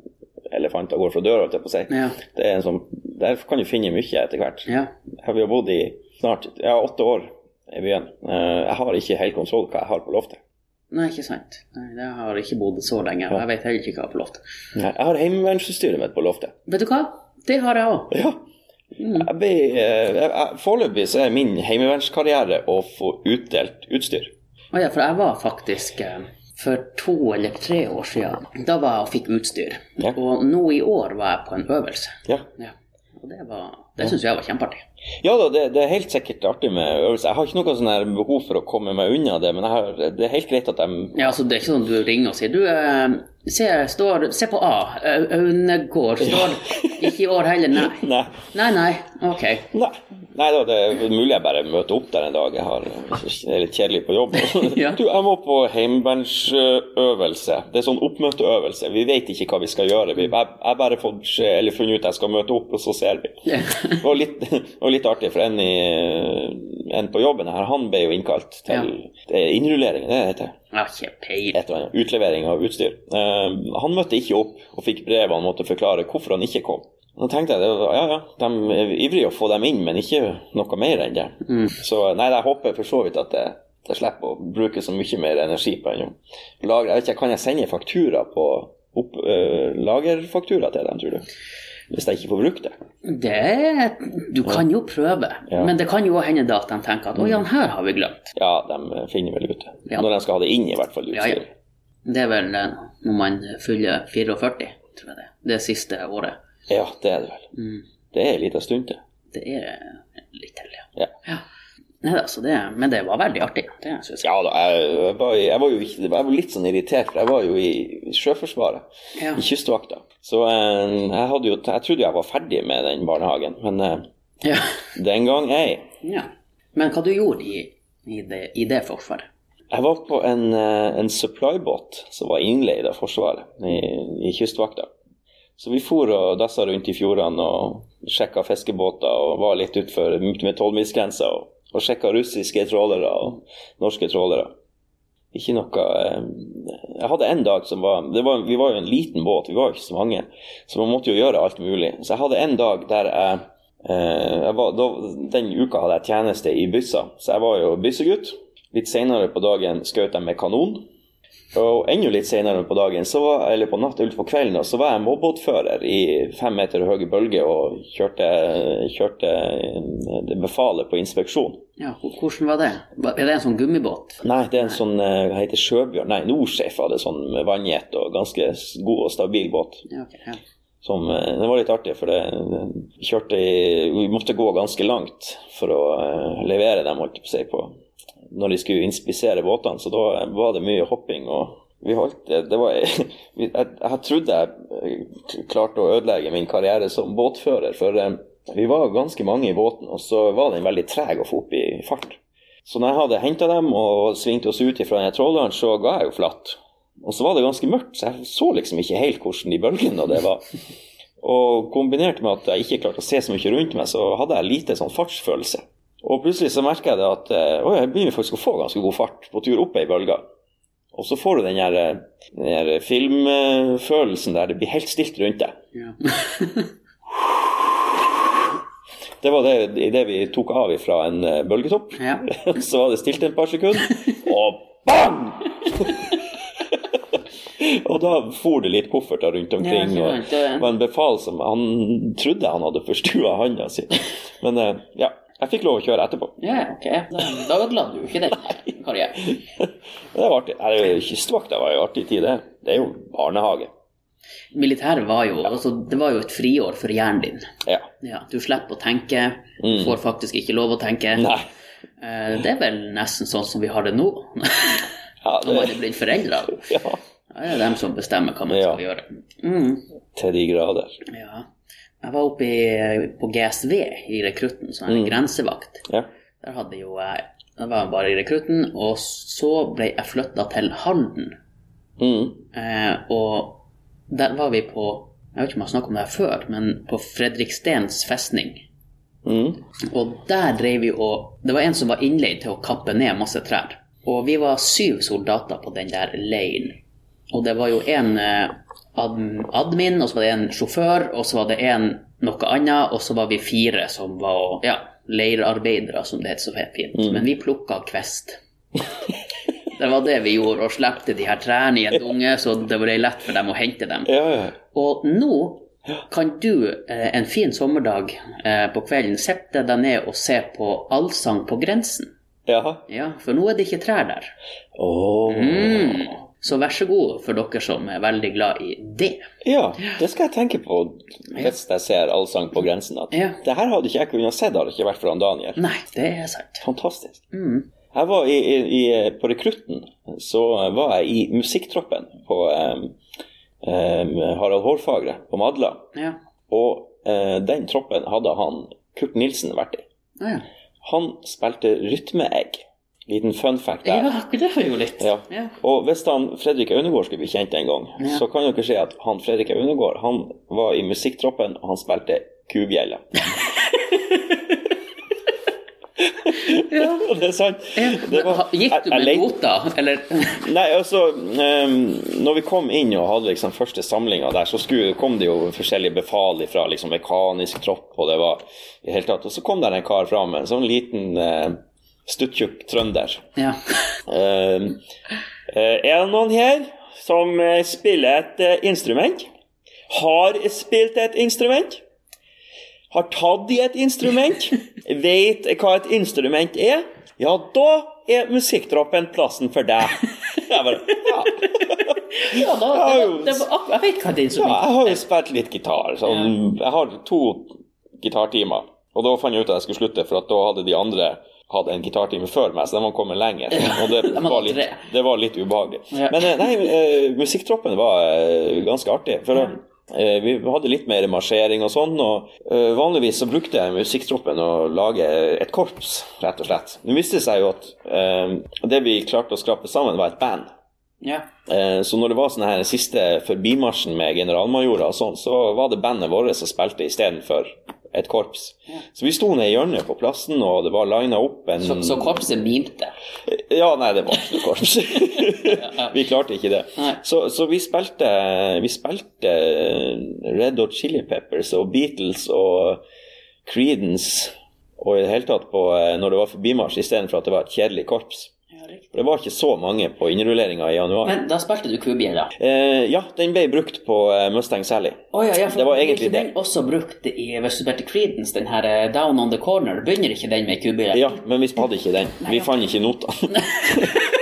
elefanter går fra døra, holdt jeg på å si. Ja. Det er en sånn, der kan du finne mye etter hvert. Ja. Vi har bodd i snart ja, åtte år i byen. Eh, Jeg har ikke helt kontroll hva jeg har på loftet. Nei, ikke sant. Nei, det har ikke bodd så lenge. og Jeg vet heller ikke hva jeg har på loftet. Nei, Jeg har heimevernsutstyret mitt på loftet. Vet du hva? Det har jeg òg. Ja. Jeg ble, eh, jeg- jeg- Foreløpig så er min heimevernskarriere å få utdelt utstyr. Å ja, for jeg var faktisk eh, for to eller tre år siden Da var jeg og fikk utstyr. Ja. Og nå i år var jeg på en øvelse. Ja. Ja. Og det, var- det syns jeg var kjempeartig. Ja da, det, det er helt sikkert artig med øvelse. Jeg har ikke noe sånn behov for å komme meg unna det, men har, det er helt greit at de Ja, altså Det er ikke sånn du ringer og sier Du, eh, se, står, se på A. Au- Aunegård står ikke i år heller. Nei. Nei. Nei, nei. Ok. Nei. Nei da, det er mulig jeg bare møter opp der en dag. Jeg har, jeg er litt kjedelig på jobb. Ja. Du, jeg må på heimevernsøvelse. Det er sånn oppmøteøvelse. Vi vet ikke hva vi skal gjøre. Vi, jeg jeg bare fått eller funnet ut at jeg skal møte opp, og så ser vi. Ja. Var litt, og litt artig, for en, i, en på jobben her, han ble jo innkalt til er innrullering, det heter det. har utlevering av utstyr. Uh, han møtte ikke opp og fikk brev han måtte forklare hvorfor han ikke kom. Da tenkte jeg var, ja, ja, de er ivrige å få dem inn, men ikke noe mer enn det. Så nei, jeg håper for så vidt at jeg, jeg slipper å bruke så mye mer energi på enn å lagre. Jeg vet ikke, Kan jeg sende faktura på opp, øh, lagerfaktura til dem, tror du? Hvis jeg ikke får brukt det? Det Du kan jo prøve. Ja. Men det kan jo hende da at de tenker at å ja, den her har vi glemt. Ja, de finner vel ut det. Ja. Når de skal ha det inn, i hvert fall. Ja, ja. Det er vel eh, når man fyller 44, tror jeg det. Det siste året. Ja, det er det vel. Mm. Det er ei lita stund til. Det er litt til, ja. Ja. ja. Nei, altså det, men det var veldig artig. Det synes jeg. Ja da, jeg, jeg, var, jeg var jo ikke, jeg var litt sånn irritert, for jeg var jo i Sjøforsvaret, Ja. i Kystvakta. Så eh, jeg, hadde jo, jeg trodde jeg var ferdig med den barnehagen, men eh, Ja. den gang ei. ja. Men hva du gjorde i, i, det, i det forsvaret? Jeg var på en, eh, en supply-båt som var innleid av Forsvaret i, i Kystvakta. Så vi for og dassa rundt i fjordene og sjekka fiskebåter og var litt utfor med tolvmilsgrensa og, og sjekka russiske trålere og norske trålere. Ikke noe eh, Jeg hadde en dag som var, var Vi var jo en liten båt, vi var jo ikke så mange, så man måtte jo gjøre alt mulig. Så jeg hadde en dag der jeg, eh, jeg var, da, Den uka hadde jeg tjeneste i Byssa, så jeg var jo byssegutt. Litt senere på dagen skjøt jeg med kanon. Og enda litt senere på dagen, så var, eller på natt eller på kvelden, så var jeg mobbåtfører i fem meter høye bølger og kjørte, kjørte det befalet på inspeksjon. Ja, hvordan var det? Er det en sånn gummibåt? Nei, det er en sånn eh, hva heter Sjøbjørn? Nei, Norsafe hadde sånn med vannjet og ganske god og stabil båt. Ja, okay, ja. Som, eh, det var litt artig, for det, kjørte i, vi måtte gå ganske langt for å eh, levere dem, holdt på, når de skulle inspisere båtene. Så da var det mye hopping. og vi holdt det, det var, jeg, jeg trodde jeg eh, klarte å ødelegge min karriere som båtfører, for eh, vi var ganske mange i båten, og så var den veldig treg å få opp i fart. Så når jeg hadde henta dem og svingte oss ut fra den tråleren, så ga jeg jo flatt. Og så var det ganske mørkt, så jeg så liksom ikke helt hvordan de bølgene det var. Og kombinert med at jeg ikke klarte å se så mye rundt meg, så hadde jeg lite sånn fartsfølelse. Og plutselig så merker jeg det at eh, oi, jeg begynner faktisk å få ganske god fart på tur opp ei bølge. Og så får du den der, den der filmfølelsen der det blir helt stilt rundt deg. Ja. Det var det, det vi tok av ifra en eh, bølgetopp. ja. Så var det stilt et par sekunder, og bang! og da for det litt kofferter rundt omkring. Ja, og det- var en befal som Han trodde han hadde forstua handa si. Men eh, ja, jeg fikk lov å kjøre etterpå. ja, ok. Da, ødela du ikke den karrieren. Det var artig. Kystvakta var jo artig tid, det. Det er jo barnehage. Militæret var jo altså, Det var jo et friår for hjernen din. Ja. Ja, du slipper å tenke. Mm. får faktisk ikke lov å tenke. Nei. Eh, Det er vel nesten sånn som vi har det nå. Ja, Når man det, er blitt foreldre. ja. Da er det dem som bestemmer hva man Ja. skal gjøre. Mm. Til de grader. Ja. Jeg var oppe i, på GSV i rekrutten, sånn Mm. en grensevakt. Ja. Der hadde jo Da var jeg bare i rekrutten, og så ble jeg flytta til Halden. Mm. Eh, og der var vi på Jeg vet ikke om jeg har snakket om det her før, men på Fredrikstens festning. Mm. Og der drev vi og Det var en som var innleid til å kappe ned masse trær. Og vi var syv soldater på den der leiren. Og det var jo en eh, admin, og så var det en sjåfør, og så var det en noe annet, og så var vi fire som var ja, leirarbeidere, som det heter så fint. Men vi plukka kvist. Det var det vi gjorde, og slepte de her trærne i en dunge, så det ble lett for dem å hente dem. Ja, ja. Og nå kan du eh, en fin sommerdag eh, på kvelden sette deg ned og se på Allsang på grensen. Jaha. Ja, for nå er det ikke trær der. Åh. Mm. Så vær så god for dere som er veldig glad i det. Ja, det skal jeg tenke på hvis jeg ser Allsang på grensen. At Ja. Det her hadde ikke jeg kunnet sett, hadde det ikke vært for han Daniel. Nei, det er sant. Fantastisk. Mm. Jeg var i, i, på rekrutten, så var jeg i musikktroppen på um, um, Harald Hårfagre på Madla. Ja. Og uh, den troppen hadde han Kurt Nilsen vært i. Ja. Han spilte rytmeegg. Liten fun fact der. ja, det jo litt. Ja. Ja. Og hvis han Fredrik Aunegård skulle bli kjent en gang, Ja. så kan dere se at han Fredrik Aunegård han var i musikktroppen, og han spilte kubjelle. Ja. det er sant. Det var- Gikk du med kvota, eller? Nei, altså um, Når vi kom inn og hadde liksom første samlinga der, så skulle, kom det jo forskjellige befal fra liksom mekanisk tropp, og det var i hele tatt Og så kom der en kar fram, med en sånn liten uh, stuttjukk trønder. Ja. Ehm, eh, er det noen her som eh, spiller et eh, instrument? Har spilt et instrument? Har tatt i et instrument? Vet hva et instrument er? Ja, da er musikktroppen plassen for deg. Jeg bare, ja. ja da, Ja, det, var- det var, jeg vet hva det er ja, jeg har jo spilt litt gitar. Sånn, jeg har to gitartimer. Og da fant jeg ut at jeg skulle slutte, for da hadde de andre hatt en gitartime før meg, så de var kommet lenger. Og det, De var litt, det var litt ubehagelig. Men eh, nei, eh, musikktroppen var eh, ganske artig. For eh, vi hadde litt mer marsjering og sånn, og vanligvis så brukte jeg musikktroppen å lage et korps, rett og slett. Nå viste det seg jo at det vi klarte å skrape sammen, var et band. Ja. Eh, Så når det var sånn her siste forbimarsjen med generalmajorer og sånn, så var det bandet vårt som spilte istedenfor et korps. Så vi sto ned i hjørnet på plassen, og det var lina opp en Så, så korpset mimte. Ja, nei, det var ikke noe korps. vi klarte ikke det. Så, så vi spilte Vi spilte Red Hot Chili Peppers og Beatles og Creedence og i det hele tatt på, eh, når det var forbimarsj istedenfor at det var et kjedelig korps. Ja. Det var ikke så mange på innrulleringa i januar. Men da spilte du kubjella. Eh, ja, den ble brukt på eh, Mustang Sally. Å ja, ja, Det var egentlig ikke den også brukt i spilte Creedence, den her eh, Down on the Corner? Begynner ikke den med kubjella? Ja, men vi hadde ikke den. Vi fant ikke notene.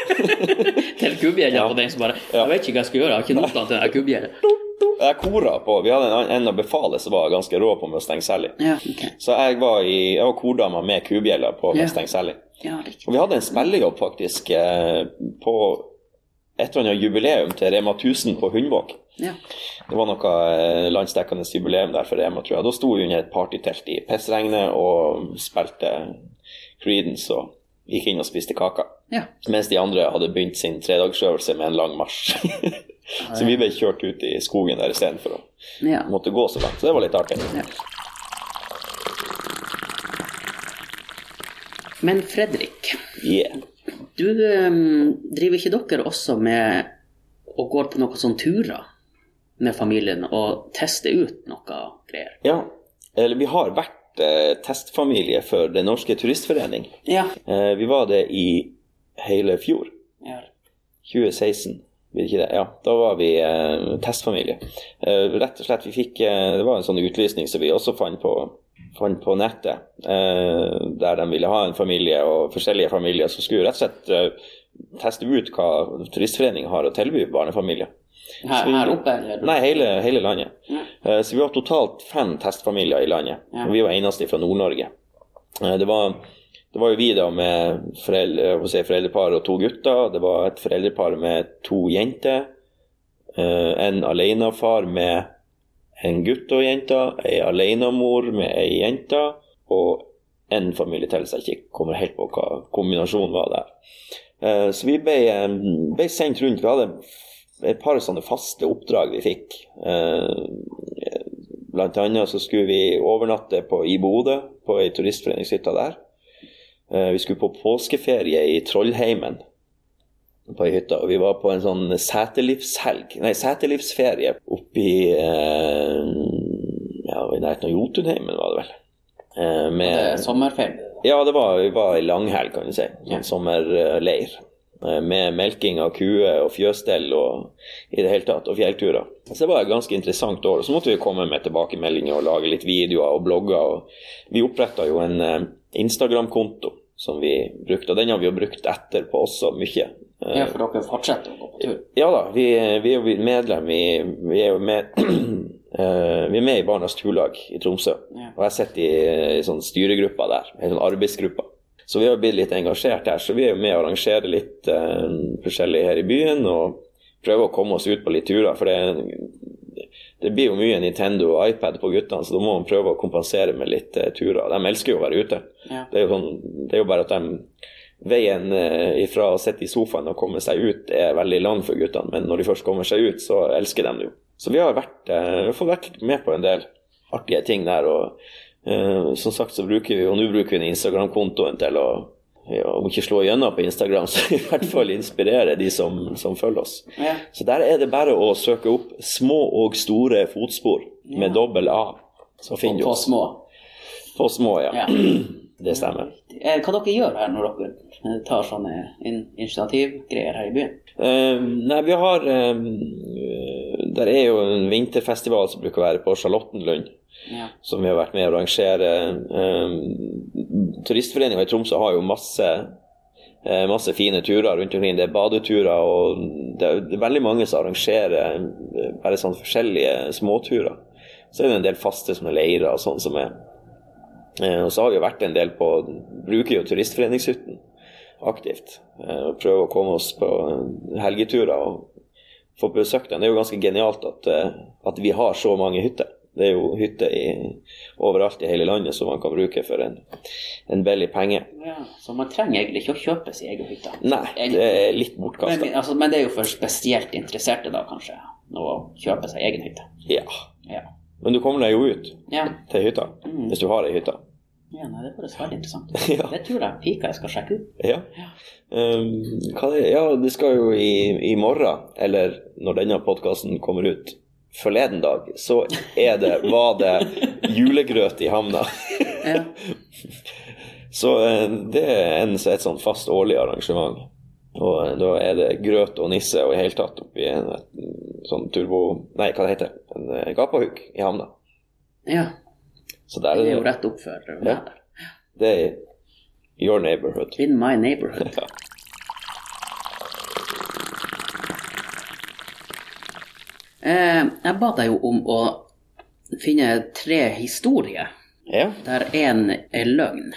Til kubjella på den som bare Jeg vet ikke hva jeg skal gjøre, jeg har ikke notene til den kubjella. Jeg kora på Vi hadde en, en av befalet som var ganske rå på Mustang Sally. Ja, okay. Så jeg var, i, jeg var kordama med kubjeller på Ja. Mustang Sally. Ja. Og vi hadde en spillejobb faktisk eh, på et eller annet jubileum til Rema 1000 på Hundvåg. Ja. Det var noe eh, landsdekkende jubileum der for EMA, tror jeg. Da sto vi under et partytelt i pissregnet og spilte Creedence og gikk inn og spiste kaka. Ja. Mens de andre hadde begynt sin tredagsøvelse med en lang marsj. så vi ble kjørt ut i skogen der istedenfor å ja. måtte gå så langt. Så det var litt artig. Ja. Men Fredrik, Yeah. Du, um, driver ikke dere også med og går på noen sånne turer med familien og teste ut noe greier? Ja, eller vi har vært eh, testfamilie for Den norske turistforening. Ja. Eh, vi var det i hele fjor. ja. 2016, blir det ikke det? Ja, da var vi eh, testfamilie. Eh, rett og slett, vi fikk eh, Det var en sånn utlysning som vi også fant på, fant på nettet, eh, der de ville ha en familie og forskjellige familier som skulle rett og slett teste ut hva Turistforeningen har å tilby barnefamilier. Her, vi- her oppe? Eller? Nei, hele, hele landet. Ja. Eh, Så vi var totalt fem testfamilier i landet. Ja. Vi var eneste fra Nord-Norge. Eh, Det var, det var jo vi da med foreldre, si foreldrepar og to gutter. Det var et foreldrepar med to jenter. eh, En alenefar med en gutt og jente. Ei alenemor med ei jente. Og en familie til, så jeg ikke kommer helt på hva kombinasjonen var der. Så vi ble, ble sendt rundt. Vi hadde et par sånne faste oppdrag vi fikk. Eh, Blant annet så skulle vi overnatte på, i Bodø, på ei turistforeningshytte der. Eh, Vi skulle på påskeferie i Trollheimen, på ei hytte. Og vi var på en sånn setelivshelg, nei, setelivsferie oppi eh, ja, i nærheten av Jotunheimen, var det vel. Eh, Det Med, er sommerferie. ja, det var, vi var i langhelg, kan du si. Ja. Sånn sommerleir. Eh, Med melking av kuer og fjøsstell og i det hele tatt, og fjellturer. Så det var et ganske interessant år. Så måtte vi komme med tilbakemeldinger og lage litt videoer og blogger. Og vi oppretta jo en eh, Instagram-konto som vi brukte, og den har vi jo brukt etterpå også mye. Eh, Ja, for dere fortsetter å gå på tur? ja da, vi, vi er jo medlem i Vi er jo med Uh, Vi er med i Barnas Turlag i Tromsø. Ja. Og jeg sitter i, i sånn styregruppa der, en sånn arbeidsgruppa. Så vi har blitt litt engasjert her. Så vi er jo med å arrangere litt eh, forskjellig her i byen og prøve å komme oss ut på litt turer. For det, det blir jo mye Nintendo og iPad på guttene, så da må man prøve å kompensere med litt eh, turer. De elsker jo å være ute. Ja. Det er sånn, det er jo bare at de Veien fra ifra å sitte i sofaen og komme seg ut er veldig lang for guttene, men når de først kommer seg ut, så elsker de det jo. Så vi har, vært, eh, vi har fått vært med på en del artige ting der. og eh, Som sagt så bruker vi og nå bruker vi Instagram-kontoen til å ja, om ikke slå igjennom på Instagram, så i hvert fall inspirere de som, som følger oss. Ja. Så der er det bare å søke opp 'små og store fotspor' med Ja. dobbel A. Så finner du På små? På små, ja. Det stemmer. Eh, Hva dere gjør her når dere eh, tar sånne in initiativgreier her i byen? Uh, nei, vi har uh, Der er jo en vinterfestival som bruker å være på Charlottenlund, Ja. som vi har vært med å arrangere. Um, Turistforeninga i Tromsø har jo masse eh, masse fine turer rundt omkring. Det er badeturer, og det er, er veldig mange som arrangerer eh, bare sånn forskjellige småturer. Så er det en del faste sånne leirer og sånn som er. Eh, og så har vi jo vært en del på Bruker jo Turistforeningshytten aktivt. Og prøver å komme oss på helgeturer og få besøkt den. Det er jo ganske genialt at, at vi har så mange hytter. Det er jo hytter overalt i hele landet som man kan bruke for en, en billig penge. Ja, så man trenger egentlig ikke å kjøpe sin egen hytte. Nei, det er litt Men, altså, men det er jo for spesielt interesserte, da, kanskje, å kjøpe seg egen hytte. Ja. Ja. Men du kommer deg jo ut Ja, til hytta, Mm. hvis du har ei hytte. ja nei, det høres veldig interessant ut. Ja. Det tror jeg pika jeg skal sjekke ut. Ja. Um, det, ja, det skal jo i, i morgen, eller når denne podkasten kommer ut, forleden dag, så er det, var det julegrøt i havna. Ja. Så eh, det er en, et sånn fast årlig arrangement. Og eh, da er det grøt og nisse og i hele tatt oppi en, sånn turbo... Nei, hva det heter En eh, gapahuk i havna. ja. Så der Det er jo rett opp for Ja. det er your neighborhood. In my neighborhood. Ja. Jeg ba deg jo om å finne tre historier ja. der én er løgn.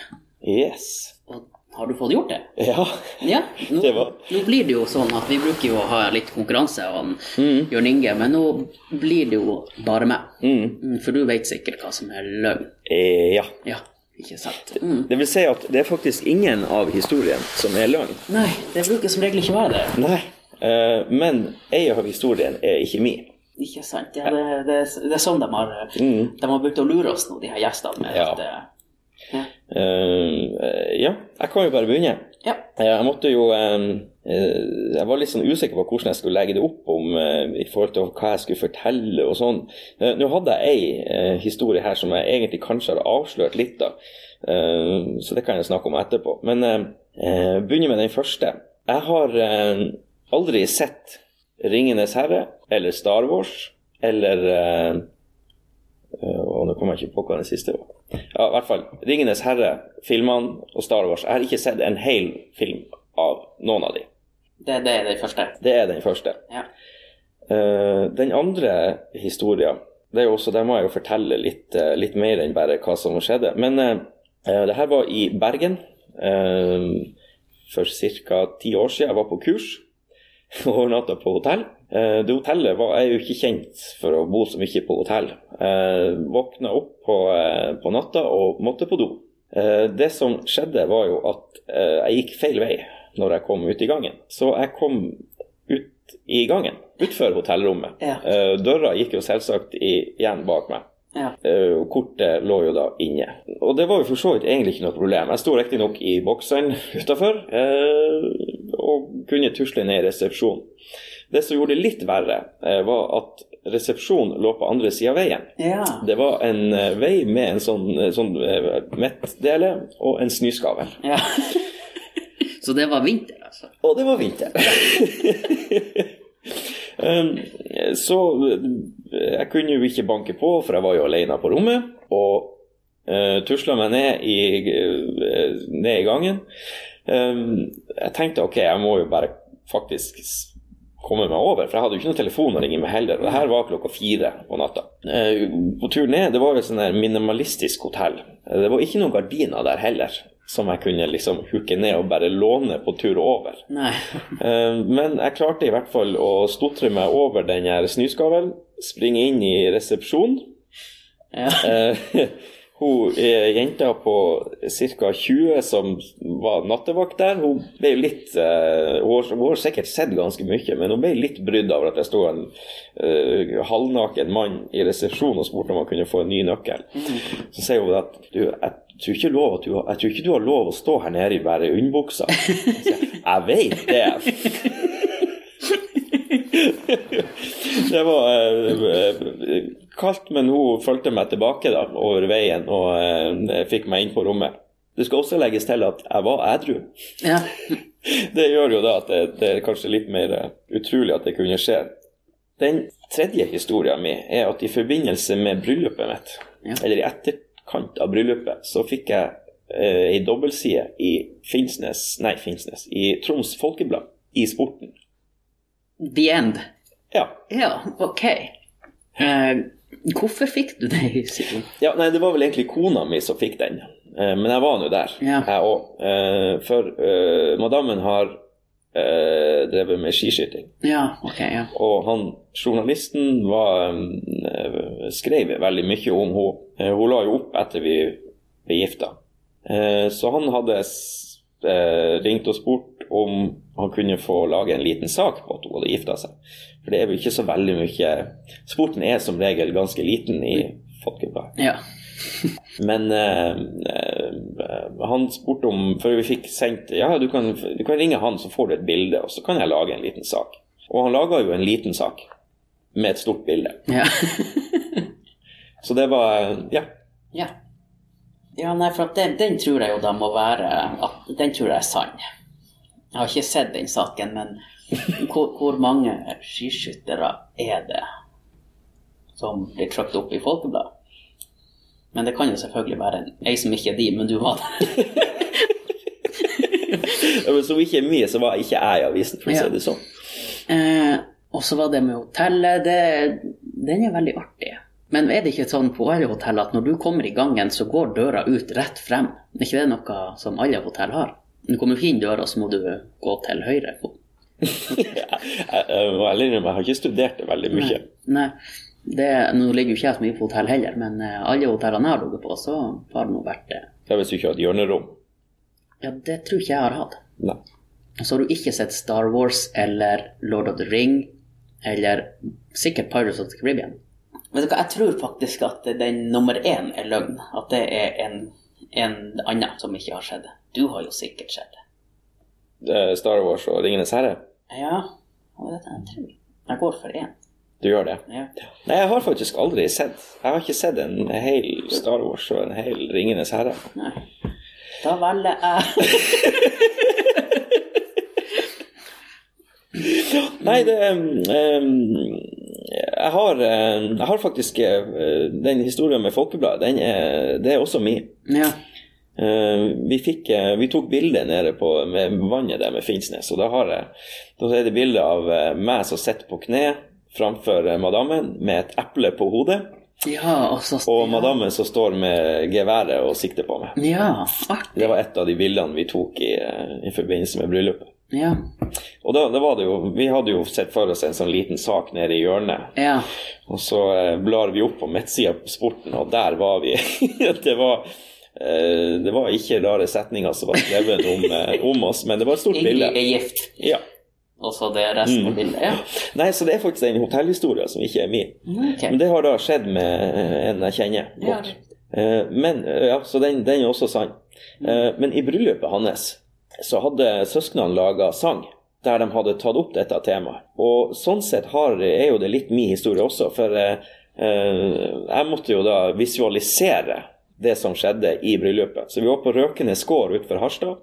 Yes. Og har du fått gjort det? Ja. Ja. Nå, Det var- nå blir det jo sånn at vi bruker jo å ha litt konkurranse han Mm. Jørn Inge, men nå blir det jo bare meg. Mm. Mm, For du vet sikkert hva som er løgn. Eh, ja. Ja, ikke sant? Mm. Det vil si at det er faktisk ingen av historien som er løgn. Nei, det bruker som regel ikke være det. Nei. Eh, men ei av historien er ikke min. Ikke sant? Ja, det, det, det er sånn de har, Mm. de har begynt å lure oss nå, de her gjestene. Med Ja. at, eh, ja. Uh, ja, jeg kan jo bare begynne. Ja. Jeg måtte jo eh, eh, Jeg var litt sånn usikker på hvordan jeg skulle legge det opp om uh, i forhold til hva jeg skulle fortelle og sånn. Uh, Nå hadde jeg ei eh, historie her som jeg egentlig kanskje har avslørt litt, av, Eh, Så det kan jeg snakke om etterpå. Men eh, eh, begynner med den første. Jeg har eh, aldri sett 'Ringenes herre' eller 'Star Wars' eller uh, eh, Og nå kommer jeg ikke på hva den siste var. Ja, i hvert fall 'Ringenes herre', filmene og Star Wars. Jeg har ikke sett en hel film av noen av de. Det, det er den første. Det er den første. Ja. Uh, den andre historien, det er jo også, der må jeg jo fortelle litt, uh, litt mer enn bare hva som skjedde. Men eh, eh, det her var i Bergen eh, for ca. ti år siden. Jeg var på kurs overnatta på hotell. Eh, det hotellet var, jeg jo ikke kjent for å bo så mye på hotell. Eh, våkna opp på, eh, på natta og måtte på do. Eh, det som skjedde, var jo at eh, jeg gikk feil vei når jeg kom ut i gangen. Så jeg kom ut i gangen, utfor hotellrommet. Ja. Eh, døra gikk jo selvsagt igjen bak meg. Ja. Eh, kortet lå jo da inne. Og det var jo for så vidt egentlig ikke noe problem. Jeg sto riktignok i boksene utafor og kunne tusle ned i resepsjonen. Det som gjorde det litt verre, eh, var at resepsjonen lå på andre sida av veien. ja. Det var en eh, vei med en sånn, eh, sånn eh, midtdele og en snøskavel. ja. Så det var vinter, altså? Og det var vinter. um, så eh, jeg kunne jo ikke banke på, for jeg var jo alene på rommet. Og uh, tusla meg ned i, eh, ned i gangen. Um, jeg tenkte ok, jeg må jo bare faktisk komme meg over, for jeg hadde jo ikke noen telefon å ringe med heller. Og det her var klokka fire på natta. Eh, på tur ned, det var jo sånn der minimalistisk hotell. Eh, Det var ikke noen gardiner der heller, som jeg kunne liksom hooke ned og bare låne på tur over. Eh, Men jeg klarte i hvert fall å stotre meg over den her snøskavelen, springe inn i resepsjonen. Ja. Eh, Hun eh, jenta på ca. 20 som var nattevakt der, hun ble litt hun, har, sikkert sett ganske mye, men hun ble litt brydd over at det sto en uh, halvnaken mann i resepsjonen og spurte om han kunne få en ny nøkkel. Så sier hun at du, jeg, tror ikke lov at du, jeg tror ikke du har lov å stå her nede i bare underbuksa. Jeg veit det. Det var eh, kaldt, men hun fulgte meg tilbake da, over veien og eh, fikk meg inn på rommet. Det skal også legges til at jeg var ædru. ja. Det gjør jo da at det, det er kanskje litt mer eh, utrolig at det kunne skje. Den tredje historien min er at i forbindelse med bryllupet mitt, Ja. eller i etterkant av bryllupet, så fikk jeg eh, ei dobbeltside i Finnsnes, nei Finnsnes, i Troms Folkeblad, i Sporten. The end. Ja. Ja, ok. Eh, hvorfor fikk du det? Ja, nei, det var vel egentlig kona mi som fikk den. Eh, Men jeg var nå der, Ja. jeg òg. For eh, madammen har eh, drevet med skiskyting. Ja, ok, ja. Og han journalisten var, eh, skrev veldig mye om henne. Eh, Hun la jo opp etter vi ble gifta. Eh, Så han hadde eh, ringt og spurt om han kunne få lage en liten sak på at hun hadde gifta seg. For det er jo ikke så veldig mye Sporten er som regel ganske liten i Folkebladet. Ja. Men eh, eh, han spurte om Før vi fikk sendt Ja, du kan, du kan ringe han, så får du et bilde, og så kan jeg lage en liten sak. Og han laga jo en liten sak med et stort bilde. Ja. Så det var eh, Ja. ja. Ja, nei, for den, den tror jeg jo da må være at Den tror jeg er sann. Jeg har ikke sett den saken, men hvor, hvor mange skiskyttere er det som blir trukket opp i Folkebladet? Men det kan jo selvfølgelig være ei som ikke er de, men du var der. Ja, men Som ikke er mye, så var ikke jeg i avisen, for å si det sånn. Eh, og så var det med hotellet. Det, den er veldig artig. Men er det ikke sånn på alle hotell at når du kommer i gangen, så går døra ut rett frem? Er ikke det noe som alle hotell har? Du kommer inn døra, så må du gå til høyre. jeg, jeg, jeg, jeg, jeg har ikke studert det veldig mye. Nei, det, nå ligger jo ikke jeg så mye på hotell heller, men eh, alle hotellene jeg har ligget på, så har det nå vært det. Det er hvis du ikke har et hjørnerom. Ja, det tror ikke jeg har hatt. Nei. Og så har du ikke sett Star Wars eller Lord of the Ring eller sikkert Pirates of the Caribbean. Vet du hva, jeg tror faktisk at den nummer én er løgn. At det er en, en annen som ikke har skjedd. Du har jo sikkert sett det. Det er Star Wars og Ringenes herre. Ja, er tre. Jeg går for én. Du gjør det? Ja. Nei, jeg har faktisk aldri sett Jeg har ikke sett en hel Star Wars og en hel Ringenes herre. Nei. Da velger jeg Nei, det um, jeg, har, jeg har faktisk eh, Den historien med Folkebladet, den det er også min. Ja. Eh, vi, fikk, eh, vi tok bilde nede på, med vannet der med Finnsnes, og da, har jeg, da er det bilde av meg som sitter på kne framfor madammen med et eple på hodet, ja, og så og madammen som står med geværet og sikter på meg. Ja. Det var et av de bildene vi tok i, eh, i forbindelse med bryllupet. Ja. Og da, da var det jo, Vi hadde jo sett for oss en sånn liten sak nede i hjørnet. ja. Og så eh, blar vi opp på midtsida på sporten, og der var vi. det var eh, det var ikke rare setninger som var skrevet om, eh, om oss, men det var et stort bilde. bilde. er gift, Ja. Og så det resten av bildet. Ja. Nei, så det er faktisk en hotellhistorie som ikke er min. Okay. Men det har da skjedd med eh, en jeg kjenner godt. Ja. Men, eh, ja, Så den, den er også sann. Eh, Men i bryllupet hans så hadde søsknene laga sang der de hadde tatt opp dette temaet. Og sånn sett har, er jo det litt min historie også, for eh, eh, jeg måtte jo da visualisere det som skjedde i bryllupet. Så vi var på Røkenes gård utenfor Harstad.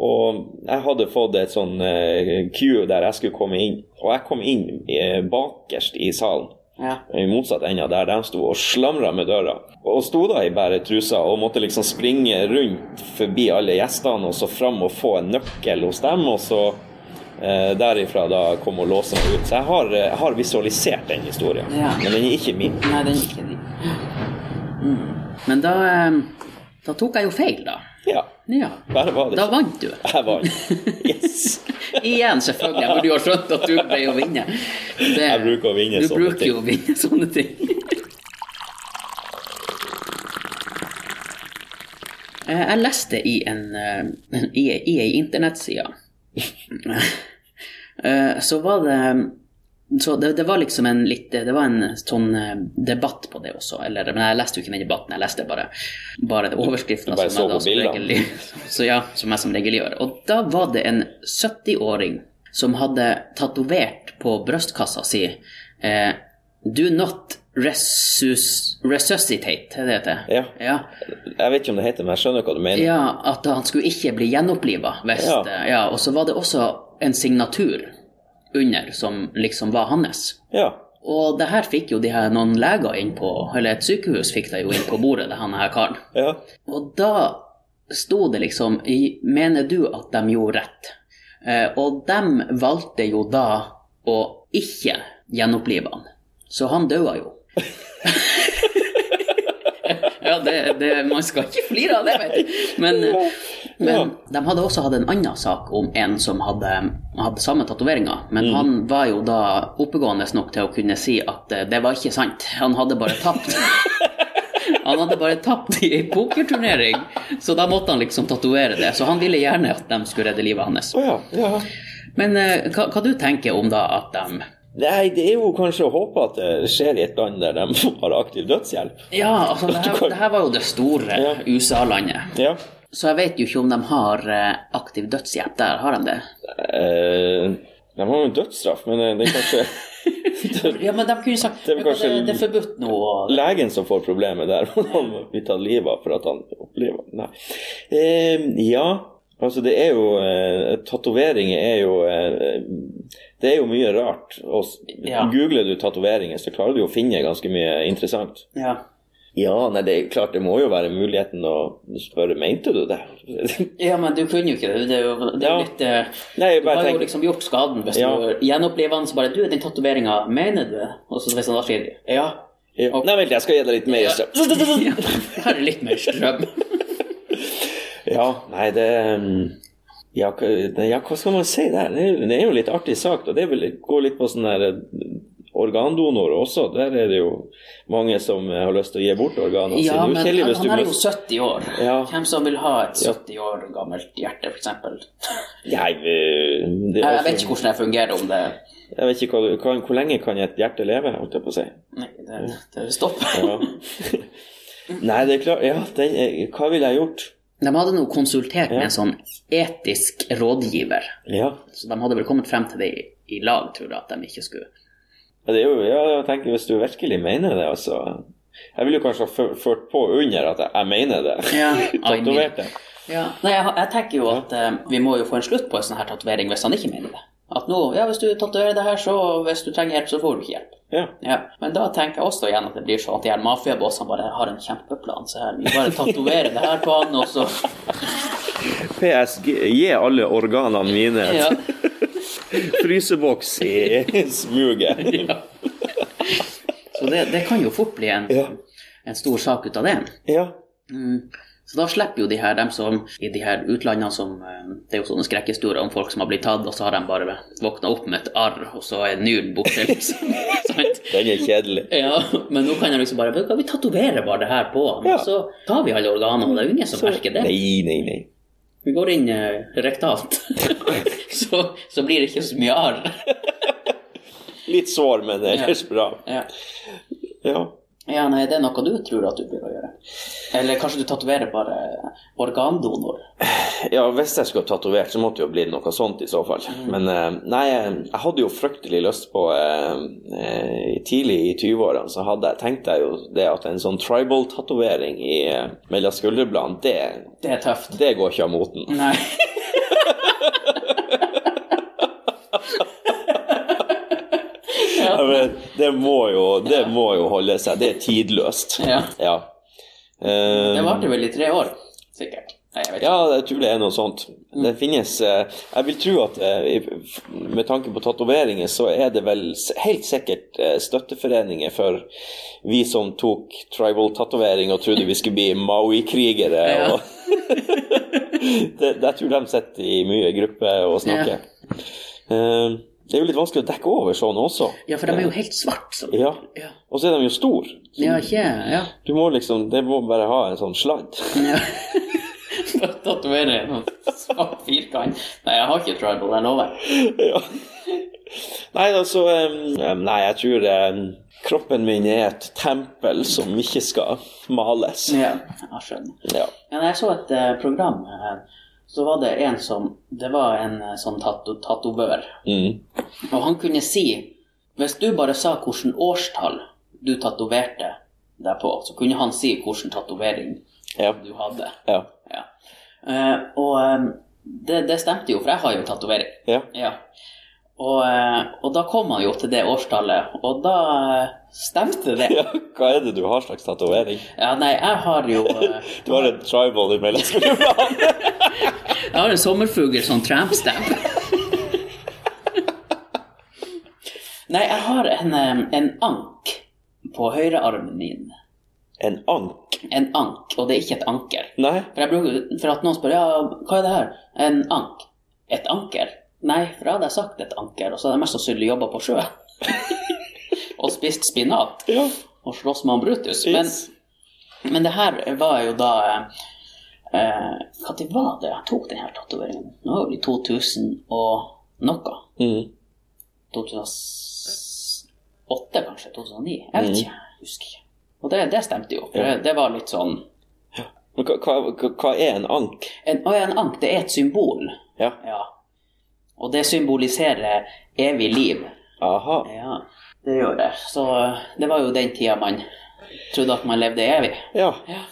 Og jeg hadde fått et sånn eh, queue der jeg skulle komme inn. Og jeg kom inn eh, bakerst i salen Ja. i motsatt ende der de sto og slamra med døra. Og sto da i bare trusa og måtte liksom springe rundt forbi alle gjestene og så fram og få en nøkkel hos dem, og så eh, derifra da kom og låse meg ut. Så jeg har, eh, jeg har visualisert den historien, Ja. men den er ikke min. Nei, den er ikke din. Mm. Men da, eh, da tok jeg jo feil, da. Ja, bare var det Da vant du. Jeg vant. Yes. Igjen, selvfølgelig. Jeg burde jo ha skjønt at du ble å vinne. Det, Jeg bruker å vinne sånne ting. du bruker jo å vinne sånne ting. Eh, Jeg leste i en, eh, i, i internettside Eh, Så var det så det, det var liksom en litt Det var en sånn eh, debatt på det også. Eller, men jeg leste jo ikke den debatten, jeg leste bare, bare det overskriften. Bare som jeg da regel- Så ja, som jeg som regel gjør. Og da var det en 70-åring som hadde tatovert på brystkassa si eh, Do not resus, resuscitate, er det det heter? Ja. ja. Jeg vet ikke om det heter, men jeg skjønner hva du mener. Ja, at han skulle ikke bli gjenoppliva. Ja. ja, og så var det også en signatur under som liksom var hans. Ja. Og det her fikk jo de her noen leger inn på, eller et sykehus fikk det jo inn på bordet, det han her karen. ja. Og da sto det liksom Mener du at de gjorde rett? Eh, og de valgte jo da å ikke gjenopplive han. Så han daua jo. ja, det, det, man skal ikke flire av det, vet du. Men, men de hadde også hatt en annen sak om en som hadde, hadde samme tatoveringer. Men han var jo da oppegående nok til å kunne si at eh, det var ikke sant. Han hadde bare tapt. Han hadde bare tapt i ei pokerturnering, så da måtte han liksom tatovere det. Så han ville gjerne at de skulle redde livet hans. Oh, ja. ja. Men uh, hva, hva du tenker om da at de Nei, det er jo kanskje å håpe at det skjer i et land der de har aktiv dødshjelp. Ja, altså, det her, det her var jo det store Ja. USA-landet. Ja. Så jeg vet jo ikke om de har eh, aktiv dødshjelp der. Har de det? Eh, de har jo dødsstraff, men eh, det er kanskje Ja, men de kunne sagt Det er kanskje- det er forbudt nå. og- legen som får problemet der. Han blir tatt livet av for at han opplever Nei. Eh, ja, altså det er jo eh, Tatoveringer er jo eh, Det er jo mye rart. Og Ja. Googler du tatoveringer, så klarer du å finne ganske mye interessant. Ja. Ja, nei, det er klart det må jo være muligheten å spørre mente du det? ja, men du kunne jo ikke det. Det er jo, det er Ja. jo litt eh, Nei, Du har har jo liksom gjort skaden hvis Ja. du gjenopplever den, så bare Du, den tatoveringa, mener du? Og så hvis han da sier ja. ja. Nei, vent, jeg skal gi deg litt mer strøm. ja. Her er litt mer strøm. Ja, nei, det mm, ja, hva- ja, skal man si der? Det er, det jo litt artig sak. Og det vil gå litt på sånn der organdonor også. Der er det jo mange som eh, har lyst til å gi bort organene Ja, sine. men kjedelig han, han er jo 70 år. Ja. Hvem som vil ha et Ja. 70 år gammelt hjerte, f.eks.? Nei, jeg, Jeg altså, vet ikke hvordan det fungerer, om det jeg vet ikke hva, hva, hvor lenge kan et hjerte leve, holdt jeg på å si. Nei, det, det stopper. Ja. Nei, det er klart Ja, den, er- hva ville jeg gjort? De hadde nå konsultert med en sånn etisk rådgiver, Ja. så de hadde vel kommet frem til det i, i lag, tror jeg, at de ikke skulle Ja, Det er jo, ja, jeg tenker Hvis du virkelig mener det, altså Jeg ville jo kanskje ha ført på under at jeg, jeg mener det. Ja, Tatovert det. Ja. Nei, jeg, jeg tenker jo at eh, vi må jo få en slutt på en sånn her tatovering hvis han ikke mener det. At nå, ja, hvis du tatoverer det her, så hvis du trenger hjelp, så får du ikke hjelp. Ja. Ja, Men da tenker jeg også igjen at det blir sånn at de her mafiabossene bare har en kjempeplan. Så her, vi bare tatoverer det her på han, og så PS, gi alle organene mine ja. fryseboks i smuget. ja. Så det, det kan jo fort bli en, en stor sak ut av det. Ja. Mm. Så da slipper jo de her, dem som i de her utlandene som eh, Det er jo sånne skrekkhistorier om folk som har blitt tatt, og så har de bare våkna opp med et arr, og så er nyren borte, liksom. Den er kjedelig. Ja, men nå kan jeg liksom bare Kan Vi tatoverer bare det her på ham, Ja. og så tar vi alle organene, og det er jo ingen som merker det. Nei, nei, nei. Vi går inn uh, rektalt, så, så blir det ikke så mye arr. Litt sår, men ellers bra. Ja. Ja. Ja, nei, det er noe du tror at du å gjøre. Eller kanskje du tatoverer bare organdonor. ja, hvis jeg skulle tatovert, så måtte det jo bli noe sånt i så fall. Men eh, nei, jeg jeg hadde jo fryktelig lyst på eh, eh, Tidlig i 20-årene så hadde jeg, tenkte jeg jo det at en sånn tribal-tatovering i eh, mellom skulderbladene, det, Det er tøft. det går ikke av moten. Nei. Ja, det må jo, det må jo holde seg. Det er tidløst. Ja. Ja. Uh, Det varte vel i tre år, sikkert. Nei, jeg. Ja, jeg tror det er noe sånt. Det finnes eh, Jeg vil tro at eh, med tanke på tatoveringer, så er det vel helt sikkert eh, støtteforeninger for vi som tok tribal-tatovering og trodde vi skulle bli Maui-krigere. Ja. Jeg tror de sitter i mye grupper og snakker. Eh, Det er jo litt vanskelig å dekke over sånn også. Ja, for de er jo helt svart. Så. Ja. Og så er de jo store. Ja, ikke Ja. Du må liksom Det må bare ha en sånn sladd. ja. Tatovere en svart firkant. Nei, jeg har ikke tribal, jeg lover. ja. Nei, altså um, Nei, jeg tror um, kroppen min er et tempel som ikke skal males. Ja, jeg skjønner. Ja. Jeg så et uh, program, eh, så var det en som Det var en eh, sånn tato tatovør. Mm. Og han kunne si Hvis du bare sa hvilket årstall du tatoverte deg på, så kunne han si hvilken tatovering Ja. du hadde. Ja. Ja. Uh, og um, det, det stemte jo, for jeg har jo tatovering. ja. Ja. Og, eh, og da kom han jo til det årstallet, og da eh, stemte det. ja. Hva er det du har slags tatovering? Ja, nei, jeg har jo eh, Du har en tribal i mellomskulderbladet. Jeg har en sommerfugl, som tramp-stamp. Nei, jeg har en, en ank på høyrearmen min. En ank? En ank, og det er ikke et anker. Nei? For, bruker, for at noen spør ja, hva er det her? En ank. Et anker? Nei, for da hadde jeg sagt et anker, og så hadde jeg mest sannsynlig jobba på sjø. og spist spinat Ja. og slåss med han Brutus. Men, men det her var jo da eh, Hva var det jeg tok denne tatoveringen? Nå var det i 2000 og noe. Mm. 2008, kanskje? 2009? Jeg vet ikke. Jeg husker ikke. Og det, det stemte jo. For det, det var litt sånn hva, hva- hva er en ank? en, Å en ank, det er et symbol. Ja. Ja. Og det symboliserer evig liv. Aha. Ja, det gjør det. Så det var jo den tida man trodde at man levde evig. Ja. Ja,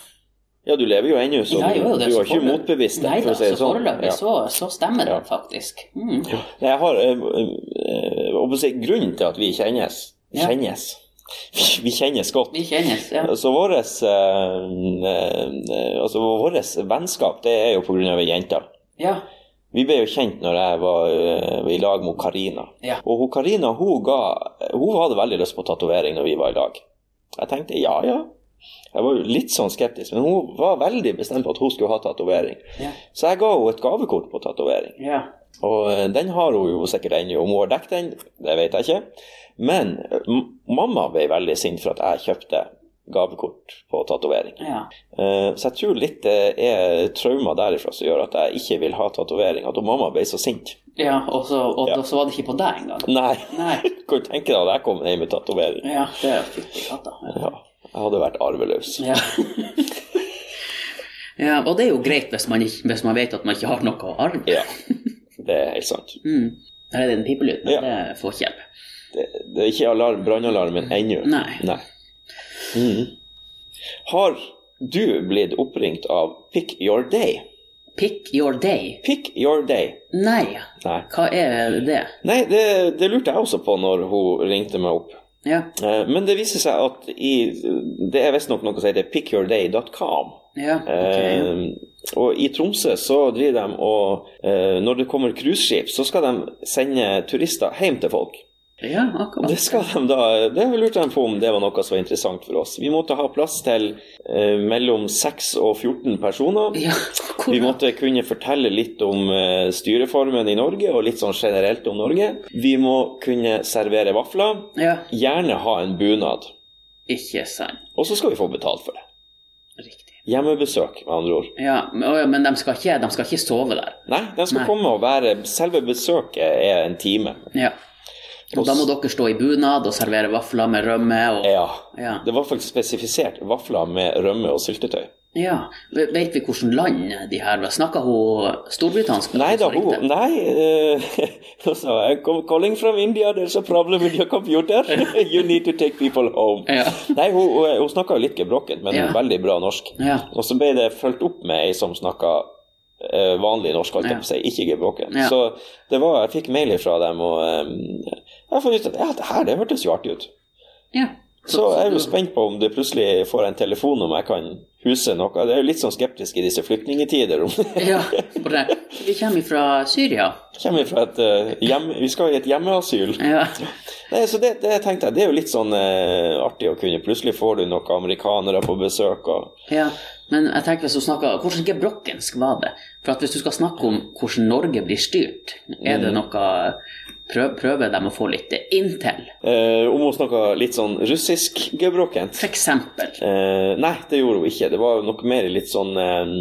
ja, du lever jo ennå, så Ja, du, jo, du har ikke motbevist det, Nei da, si så sånn. foreløpig så, så stemmer det faktisk. Mm. Jeg har øh, øh, si, Grunnen til at vi kjennes. Kjennes Vi, kjennes godt. Vi kjennes, ja. Så våres, øh, eh, altså våres vennskap det er jo av ei jente. Ja, Vi ble jo kjent når jeg var uh, i lag med Karina. Ja. Og hun Karina hun, ga, hun hadde veldig lyst på tatovering når vi var i lag. Jeg tenkte ja, ja. Jeg var jo litt sånn skeptisk, men hun var veldig bestemt på at hun skulle ha tatovering. ja, Så jeg ga henne et gavekort på tatovering. ja. Og uh, den har hun jo sikkert ennå. Om hun har dekket den, det vet jeg ikke. Men eh, mamma ble veldig sint for at jeg kjøpte gavekort på tatovering. ja. Eh, Så jeg tror litt det er traumer derifra som gjør at jeg ikke vil ha tatovering. At mamma ble så sint. ja og, så, og Ja. så var det ikke på deg engang. Nei, Nei. kan du tenke deg at jeg kom hjem med tatovering? Ja, det er fytti katta. Ja. Jeg hadde vært arveløs. Ja. ja, og det er jo greit hvis man, ikke, hvis man vet at man ikke har noe å arve. Ja, det er helt sant. Mm. Er det en pipelyd, men Ja. det får ikke hjelp. Det, det er ikke alarm, brannalarmen ennå. Nei. Mhm. Har du blitt oppringt av Pick Your Day? Pick your day. Pick Your Day. Nei, Nei, hva er det? Nei det, det lurte jeg også på når hun ringte meg opp. Ja, Eh, Men det viser seg at i, det er visstnok noe som heter pickyourday.com. ja, okay. Eh, og i Tromsø så driver de og eh, Når det kommer cruiseskip, så skal de sende turister hjem til folk. Ja, akkurat. Det skal de da, det lurte de på om det var noe som var interessant for oss. Vi måtte ha plass til eh, mellom 6 og 14 personer. Ja, Vi måtte kunne fortelle litt om eh, styreformen i Norge, og litt sånn generelt om Norge. Vi må kunne servere vafler. Ja, Gjerne ha en bunad. ikke sant. Og så skal vi få betalt for det. Riktig. Hjemmebesøk, med andre ord. Ja, men, ja, men de, skal ikke, de skal ikke sove der. Nei, de skal Nei. komme og være Selve besøket er en time. Ja. Og da må dere stå i bunad og servere vafler med rømme og Ja. Ja. Det var faktisk spesifisert vafler med rømme og syltetøy. ja. Vet vi hvilket land de her var? Snakka hun storbritannisk? Nei da, hun? Nei. Uh, hun sa I'm calling from India, there's a problem with your computer. You need to take people home. Ja. Nei, hun, hun, snakka jo litt gebrokkent, men Ja. veldig bra norsk. Ja. Og så ble det fulgt opp med ei som snakka eh, vanlig norsk, holdt jeg på å si, ikke gebrokken. Ja. Så det var, jeg fikk mail fra dem, og um, jeg funnet ut at ja, det her det hørtes jo artig ut. ja. Så jeg er jo spent på om du plutselig får en telefon om jeg kan huse noe. Det er jo litt sånn skeptisk i disse flyktningtider. ja, ja. det. Vi kommer fra Syria. kommer fra et uh, hjem, Vi skal i et hjemmeasyl. Ja. Nei, så det, det tenkte jeg, det er jo litt sånn uh, artig å kunne Plutselig får du noen amerikanere på besøk. og ja. Men jeg tenker hvis du snakker, hvordan gebrokkensk var det? For at hvis du skal snakke om hvordan Norge blir styrt, er Mm. det noe prøv, Prøver de å få litt inntil? eh, Om hun snakka litt sånn russisk gebrokkent. For eksempel. Eh, nei, det gjorde hun ikke. Det var noe mer litt sånn eh,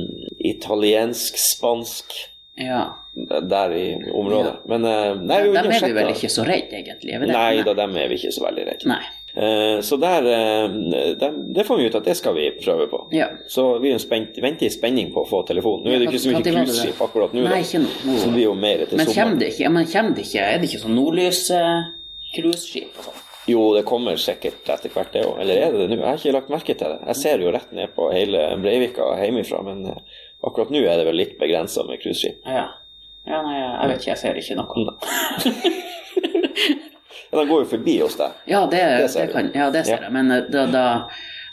italiensk-spansk Ja. der i området. Men eh, nei, vi Dem er vi vel ikke så redd, egentlig? Nei da, dem er vi ikke så veldig redde. Nei. Eh, så der der, Det fant vi ut at det skal vi prøve på. Ja. Så vi spent, venter i spenning på å få telefon. Nå er det ikke så mye cruiseskip akkurat nå, Nei, ikke nå. så det blir jo mer til Men sommeren. det ikke, ja, men kommer det ikke Er det ikke sånn nordlys-cruiseskip og sånn? Jo, det kommer sikkert etter hvert, det òg. Eller er det det nå? Jeg har ikke lagt merke til det. Jeg ser jo rett ned på hele Breivika hjemmefra, men eh, akkurat nå er det vel litt begrensa med cruiseskip. Ja. ja. Nei, jeg vet ikke, jeg ser ikke noe. Ja, de går jo forbi hos deg. Ja, det, Det ser det kan, ja, det ser Ja. jeg, men eh, da, da,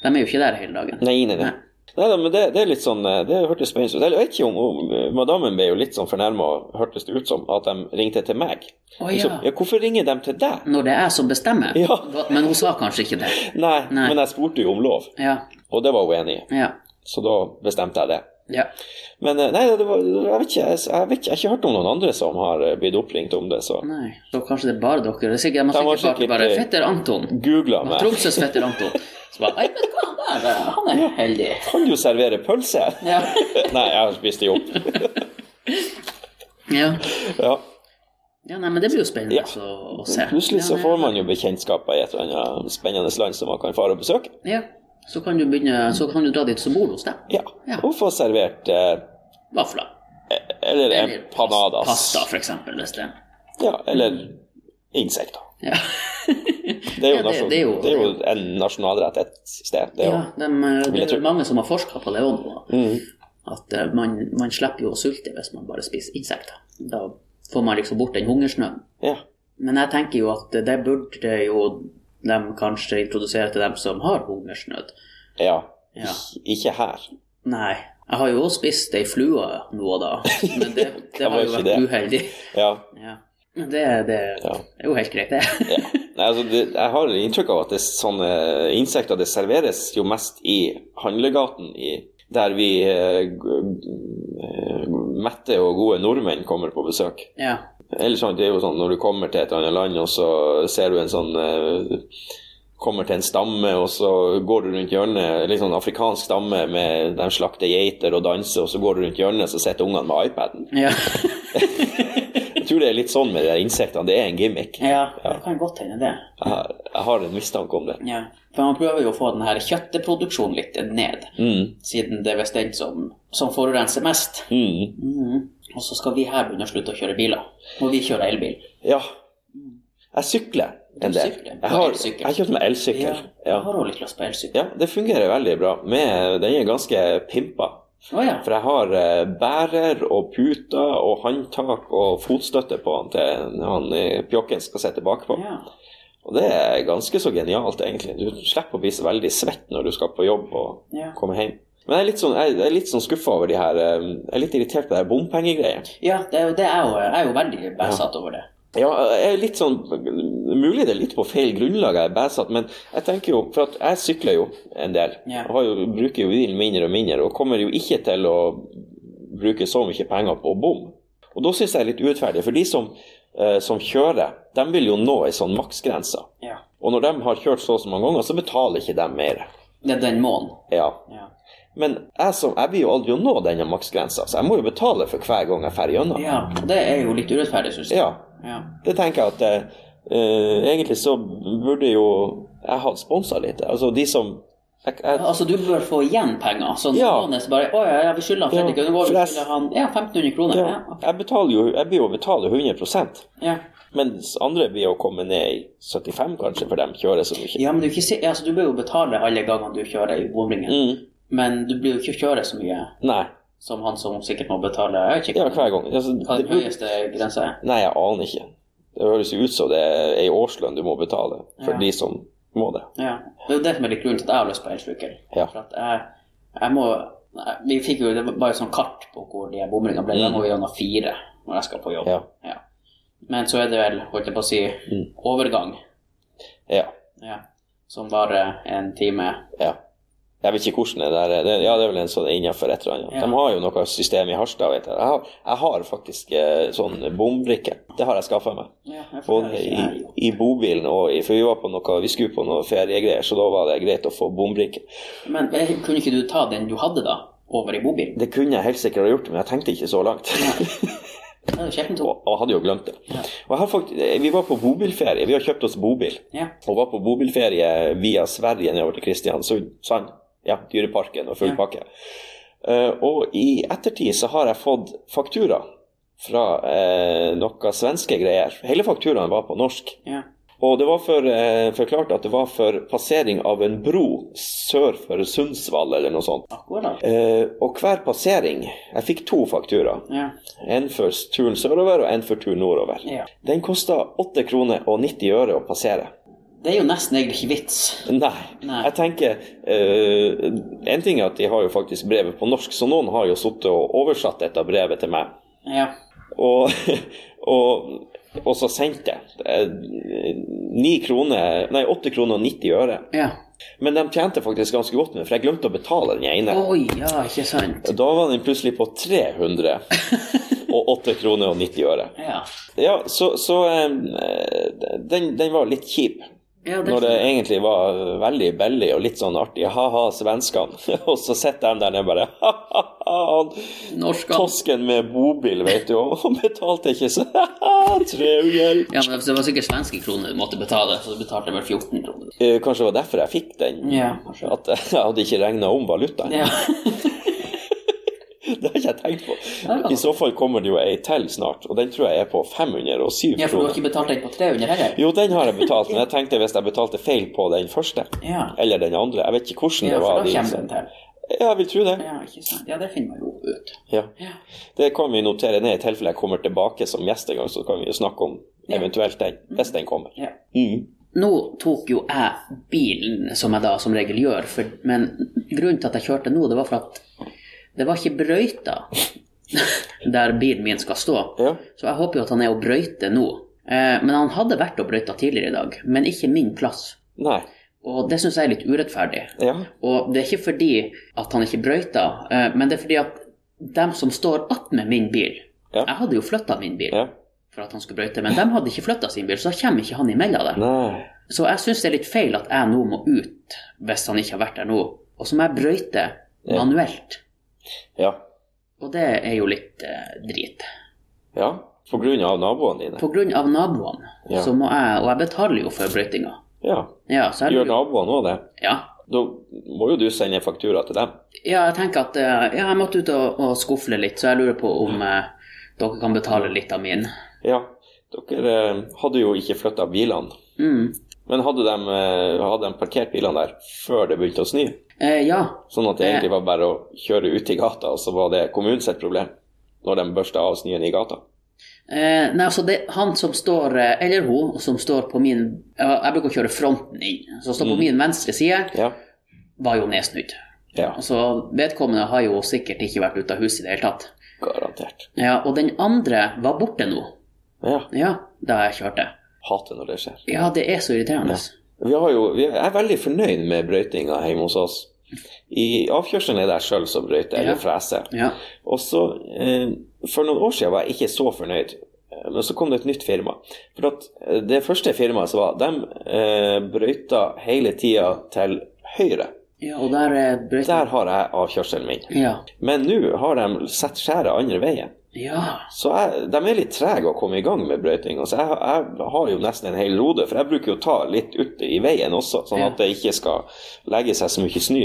de er jo ikke der hele dagen. Nei, nei, nei. Nei da, men det, det er litt sånn eh, Det hørtes spennende ut. Jeg vet ikke om om, eh, Madammen ble jo litt sånn fornærma, hørtes det ut som, at de ringte til meg. Så, ja. ja, hvorfor ringer de til deg? Når det er jeg som bestemmer. Ja. Men hun sa kanskje ikke det. Nei, Nei. men jeg spurte jo om lov, Ja. og det var hun enig i. Ja. Så da bestemte jeg det. Ja. Men eh, nei, det var, jeg vet ikke, jeg, jeg, vet ikke, jeg har ikke hørt om noen andre som har eh, blitt oppringt om det, så Nei. Så kanskje det er bare dere. Det er sikkert, de har sikkert, bare Fetter Anton. googla meg. Tromsøs fetter Anton. Så bare Nei, men hva, han er, han er heldig. Kan jo servere pølse? Ja. nei, jeg har spist det opp. ja. ja. ja, nei, men det blir jo spennende Ja. å, å se. Plutselig så får man jo bekjentskaper i et eller annet spennende land som man kan fare og besøke. Ja. Så kan du begynne, så kan du dra dit som bor hos deg. Ja. Ja. Og få servert eh, Vafler. Eller Eller empanadas. Pasta, for eksempel. Hvis det. Ja, eller insekter. Ja. Det er jo, nasjon, det er jo- det er jo en nasjonalrett et sted. Det er jo. Ja, dem, eh, det er mange som har forska på det òg. Mm. At eh, man, man slipper jo å sulte hvis man bare spiser insekter. Da får man liksom bort den hungersnøen. Ja. Men jeg tenker jo at det burde jo de kanskje introduserer til dem som har hungersnød. ja. Ja. Ikke her. Nei. Jeg har jo også spist ei flue nå og da, men det, det har jo vært det? uheldig. Ja. Ja. Men det, det Ja. er jo helt greit, det. ja. Nei, altså, det, jeg har inntrykk av at det, sånne insekter det serveres jo mest i handlegaten, i, der vi eh, mette og gode nordmenn kommer på besøk. Ja. Eller sånn, det er jo sånn når du kommer til et eller annet land, og så ser du en sånn eh, Kommer til en stamme, og så går du rundt hjørnet, litt sånn afrikansk stamme med de slakter geiter og danser, og så går du rundt hjørnet, så sitter ungene med iPaden. ja. Jeg tror det er litt sånn med de insektene. Det er en gimmick. Ja, det kan godt hende det. Jeg har, jeg har en mistanke om det. Ja. For man prøver jo å få den her kjøttproduksjonen litt ned, Mm. siden det er visst den som, som forurenser mest. Mm. Mhm. Og så skal vi her begynne å slutte å kjøre biler. Og vi kjører elbil. Ja. Jeg sykler en del. Jeg har, jeg har kjøpt meg elsykkel. Jeg Ja. har også litt lyst på elsykkel. ja, det fungerer veldig bra. Med, den er ganske pimpa. Oh, ja. For jeg har eh, bærer og puter og håndtak og fotstøtte på han til han pjokken skal sitte bakpå. ja. Og det er ganske så genialt, egentlig. Du slipper å bli så veldig svett når du skal på jobb og Ja. komme hjem. Men jeg er litt sånn, jeg er litt sånn skuffa over de her eh, Jeg er litt irritert på de bompengegreiene. Ja, det er jo det er jo, jeg er jo veldig besatt over det. Ja, jeg er litt sånn Mulig det er litt på feil grunnlag jeg er bæsete, men jeg tenker jo For at jeg sykler jo en del. Ja. Har jo, bruker jo bilen mindre og mindre, og kommer jo ikke til å bruke så mye penger på bom. Og da syns jeg det er litt urettferdig, for de som, eh, som kjører, de vil jo nå ei sånn maksgrense. Ja. Og når de har kjørt så og så mange ganger, så betaler ikke de mer. Det er den måneden. Ja. Ja. Men jeg, som, jeg blir jo aldri å nå denne maksgrensa, så jeg må jo betale for hver gang jeg drar gjennom. ja. Og det er jo litt urettferdig, syns jeg. Ja. Ja. Det tenker jeg at eh, eh, egentlig så burde jo jeg ha sponsa litt. Altså de som jeg, jeg, Altså, du bør få igjen penger. Sånn Ja. måneds bare Å ja, jeg vil skylde han Ja, Fredrik Ødegaard. for Vi jeg- skylder han Ja, 1500 kroner. ja, Ja. jeg, betaler jo, jeg blir jo betale 100 Ja. mens andre blir å komme ned i 75 kanskje, for de kjører så mye. ja, men du, ikke, altså, du bør jo betale alle gangene du kjører i bomringen. Mm. Men du blir jo ikke kjøre så mye Nei. som han som sikkert må betale ikke Ja, hver gang. Altså, hva er den høyeste grensa nei, jeg aner ikke. Det høres jo ut som det er ei årslønn du må betale for Ja. de som må det. Ja. Det er jo det som er litt grunnen til at jeg har lyst på elsykkel. Ja. For at jeg, jeg må Vi fikk jo det var bare et sånt kart på hvor de bomringene ble. Da må vi gjennom fire når jeg skal på jobb. Ja. Ja. Men så er det vel, holdt jeg på å si, overgang. Ja. Ja. Som varer en time. ja. Jeg vet ikke hvordan det der er. Det, ja, det er vel en sånn innenfor et eller annet. Ja. De har jo noe system i Harstad, vet jeg. Jeg har, jeg har faktisk eh, sånn bombrikke. Det har jeg skaffa meg. Ja, Både i, i bobilen og i For vi var på noe, vi skulle på noe feriegreier, så da var det greit å få bombrikke. Men eh, kunne ikke du ta den du hadde da, over i bobilen? Det kunne jeg helt sikkert ha gjort, men jeg tenkte ikke så langt. To. og, og hadde jo glemt det. Jeg har vi var på bobilferie. Vi har kjøpt oss bobil. Ja. Og var på bobilferie via Sverige nedover til Kristiansund. Ja, Dyreparken og full pakke. Uh, og i ettertid så har jeg fått faktura fra uh, noe svenske greier. Hele fakturaen var på norsk. ja. Og det var for, uh, forklart at det var for passering av en bro sør for Sundsvall eller noe sånt. Akkurat. Eh, og hver passering Jeg fikk to fakturaer. Ja. En for turen sørover og en for turen nordover. ja. Den kosta 8 kroner og 90 øre å passere. Det er jo nesten egentlig ikke vits. Nei. Nei. Jeg tenker uh, En ting er at de har jo faktisk brevet på norsk, så noen har jo sittet og oversatt dette brevet til meg. Ja. Og, og, og så sendte det. Eh, Ni kroner Nei, åtte kroner og 90 øre. ja. Men de tjente faktisk ganske godt med for jeg glemte å betale den ene. Oi, ja, ikke sant. Da var den plutselig på 300 og 8 kroner og 90 øre. Ja. Ja, så, så eh, den, den var litt kjip. Ja det, Når det egentlig var veldig billig og litt sånn artig. Ha-ha, svenskene. Og så sitter de der nede bare ha-ha-ha. Tosken med bobil, vet du, og betalte ikke så ha-ha, 300. Ja, men det var sikkert svenske kroner du måtte betale, så du betalte vel 14 kroner. Eh, Kanskje det var derfor jeg fikk den. Ja. At jeg hadde ikke regna om valutaen. Ja. Ikke jeg tenkt på. Ja. I så fall kommer det jo ei til snart, og den tror jeg er på 507 ja, for du har ikke betalt den på 300 heller? Jo, den har jeg betalt, men jeg tenkte hvis jeg betalte feil på den første, Ja. eller den andre Jeg vet ikke hvordan Ja, det for da kommer den til. Ja, jeg vil tro det. Ja, ikke sant. Ja, det finner man jo ut. Ja. Ja. Det kan vi notere ned i tilfelle jeg kommer tilbake som gjest en gang, så kan vi jo snakke om eventuelt den, hvis den kommer. Ja. Mm. Nå tok jo jeg bilen, som jeg da som regel gjør, for, men grunnen til at jeg kjørte nå, det var for at det var ikke brøyta der bilen min skal stå. Ja. Så jeg håper jo at han er og brøyter nå. Eh, Men han hadde vært og brøyta tidligere i dag, men ikke min plass. Nei. Og det syns jeg er litt urettferdig. Ja. Og det er ikke fordi at han ikke brøyta, eh, men det er fordi at dem som står attmed min bil Ja. Jeg hadde jo flytta min bil for at han skulle brøyte, men de hadde ikke flytta sin bil, så da kommer ikke han imellom dem. Nei. Så jeg syns det er litt feil at jeg nå må ut hvis han ikke har vært der nå. Og så må jeg brøyte manuelt. Ja. Og det er jo litt eh, drit. Ja. På grunn av naboene dine? På grunn av naboene, Ja. så må jeg Og jeg betaler jo for brøytinga. Ja. Ja, så Gjør naboene òg det? Ja. Da må jo du sende faktura til dem. Ja, jeg tenker at eh, ja, jeg måtte ut og, og skufle litt, så jeg lurer på om eh, dere kan betale litt av min. Ja, dere eh, hadde jo ikke flytta bilene. Mm. Men hadde de, eh, hadde de parkert bilene der før det begynte å snø? Eh, ja. Sånn at det egentlig var bare å kjøre ut i gata, og så var det kommunens problem når de børsta av snøen i gata? Eh, nei, altså det, han som står, eh, eller hun, som står på min Jeg bruker å kjøre fronten inn. Som står på min venstre side, Ja. var jo nedsnudd. Ja, Så vedkommende har jo sikkert ikke vært ute av huset i det hele tatt. garantert. Ja, og den andre var borte nå. Ja, Ja, da jeg kjørte. hater når det skjer. Ja, det er så irriterende. Har jo, vi er veldig fornøyd med brøytinga hjemme hos oss. I avkjørselen er det jeg sjøl som brøyter, eller freser. Ja. Og så, eh, For noen år siden var jeg ikke så fornøyd, Eh, men så kom det et nytt firma. For at eh, Det første firmaet som var, de eh, brøyta hele tida til høyre. ja, og der er Der har jeg avkjørselen min. Ja. Men nå har de sett skjæret andre veien. Ja. Så jeg, de er litt trege å komme i gang med brøyting. Altså jeg, jeg har jo nesten en hel rode, for jeg bruker jo å ta litt ute i veien også, sånn at det ikke skal legge seg så mye snø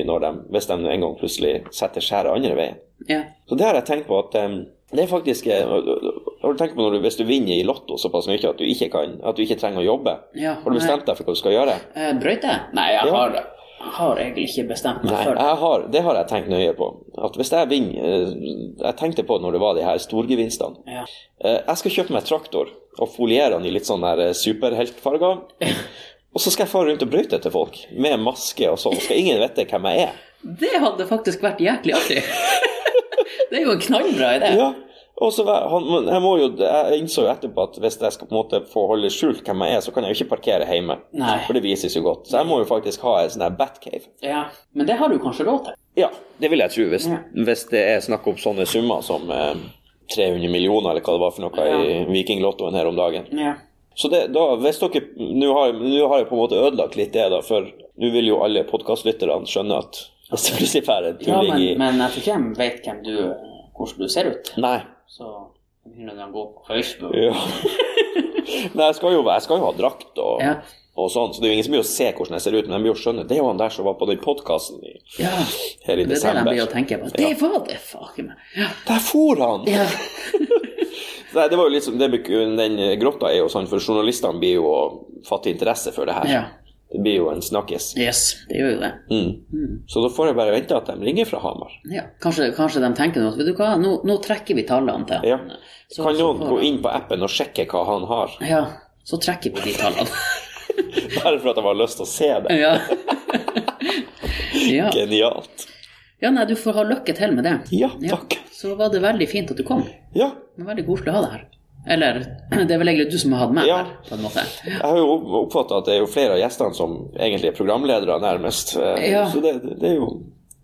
hvis de en gang plutselig setter skjæret andre veien. Ja. Så det har jeg tenkt på at um, det er faktisk eh, Har du tenkt på når du, hvis du vinner i Lotto såpass mye at du ikke, kan, at du ikke trenger å jobbe? Ja, Har du bestemt deg for hva du skal gjøre? Eh, brøyte? Nei, jeg Ja. har, har egentlig ikke bestemt meg for jeg har, det har jeg tenkt nøye på. At hvis jeg vinner eh, Jeg tenkte på når det var de her storgevinstene. Ja. Eh, Jeg skal kjøpe meg traktor og foliere den i litt sånn eh, superheltfarger. Og så skal jeg fare rundt og brøyte til folk med maske og sånn. Skal ingen vite hvem jeg er. Det hadde faktisk vært jæklig artig. det er jo en knallbra idé. Ja, og så han, jeg, må jo, jeg innså jo etterpå at hvis jeg skal på en måte få holde skjult hvem jeg er, så kan jeg jo ikke parkere hjemme. Nei. For det vises jo godt. Så jeg må jo faktisk ha en sånn her Batcave. Ja. Men det har du kanskje råd til? Ja, det vil jeg tro, hvis, Ja. hvis det er snakk om sånne summer som eh, 300 millioner, eller hva det var for noe i Vikinglottoen her om dagen. Ja. Så det, da, hvis dere Nå har, har jeg på en måte ødelagt litt det, da, for nå vil jo alle podkastlytterne skjønne at hvis det plutselig er en Ja, tulling men, i men jeg tror ikke de vet hvem du, hvordan du ser ut. Nei. Så begynner de å gå på Facebook. Ja. Nei, jeg skal, jo, jeg skal jo ha drakt og, Ja. og sånn, så det er jo ingen som blir å se hvordan jeg ser ut, men de blir jo skjønne Det er jo han der som var på den podkasten her i Ja. Det er det de blir å tenke på. Det var det, faken meg. Ja. Der for han! Ja. Nei, det var jo liksom, det, Den grotta er jo sånn, for journalistene blir jo fattig interesse for det her. Ja. Det blir jo en snakkis. Yes, det gjør jo det. Mm. Så da får jeg bare vente at de ringer fra Hamar. Ja. Kanskje, kanskje de tenker noe Vet du hva, nå, nå trekker vi tallene til Ja. Så- kan noen gå inn på appen og sjekke hva han har? Ja, så trekker vi de tallene. Bare for at de har lyst til å se det. ja. ja. Genialt. ja, nei, du får ha lykke til med det. Ja, takk. Så var det veldig fint at du kom. Ja, Det var veldig koselig å ha deg her. Eller, det er vel egentlig du som har hatt meg Ja. her, på en måte. jeg har jo oppfatta at det er jo flere av gjestene som egentlig er programledere, nærmest. Eh, Ja. Så det, det er jo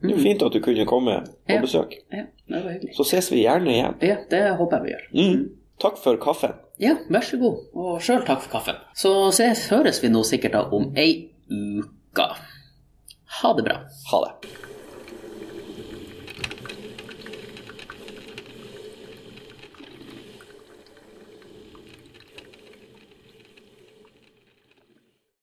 det er jo fint at du kunne komme på Ja. besøk. Ja, det var hyggelig. Så ses vi gjerne igjen. Ja, det håper jeg vi gjør. Mm. Takk for kaffen. Ja, vær så god. Og sjøl takk for kaffen. Så ses, høres vi nå sikkert da om ei uke. Ha det bra. Ha det.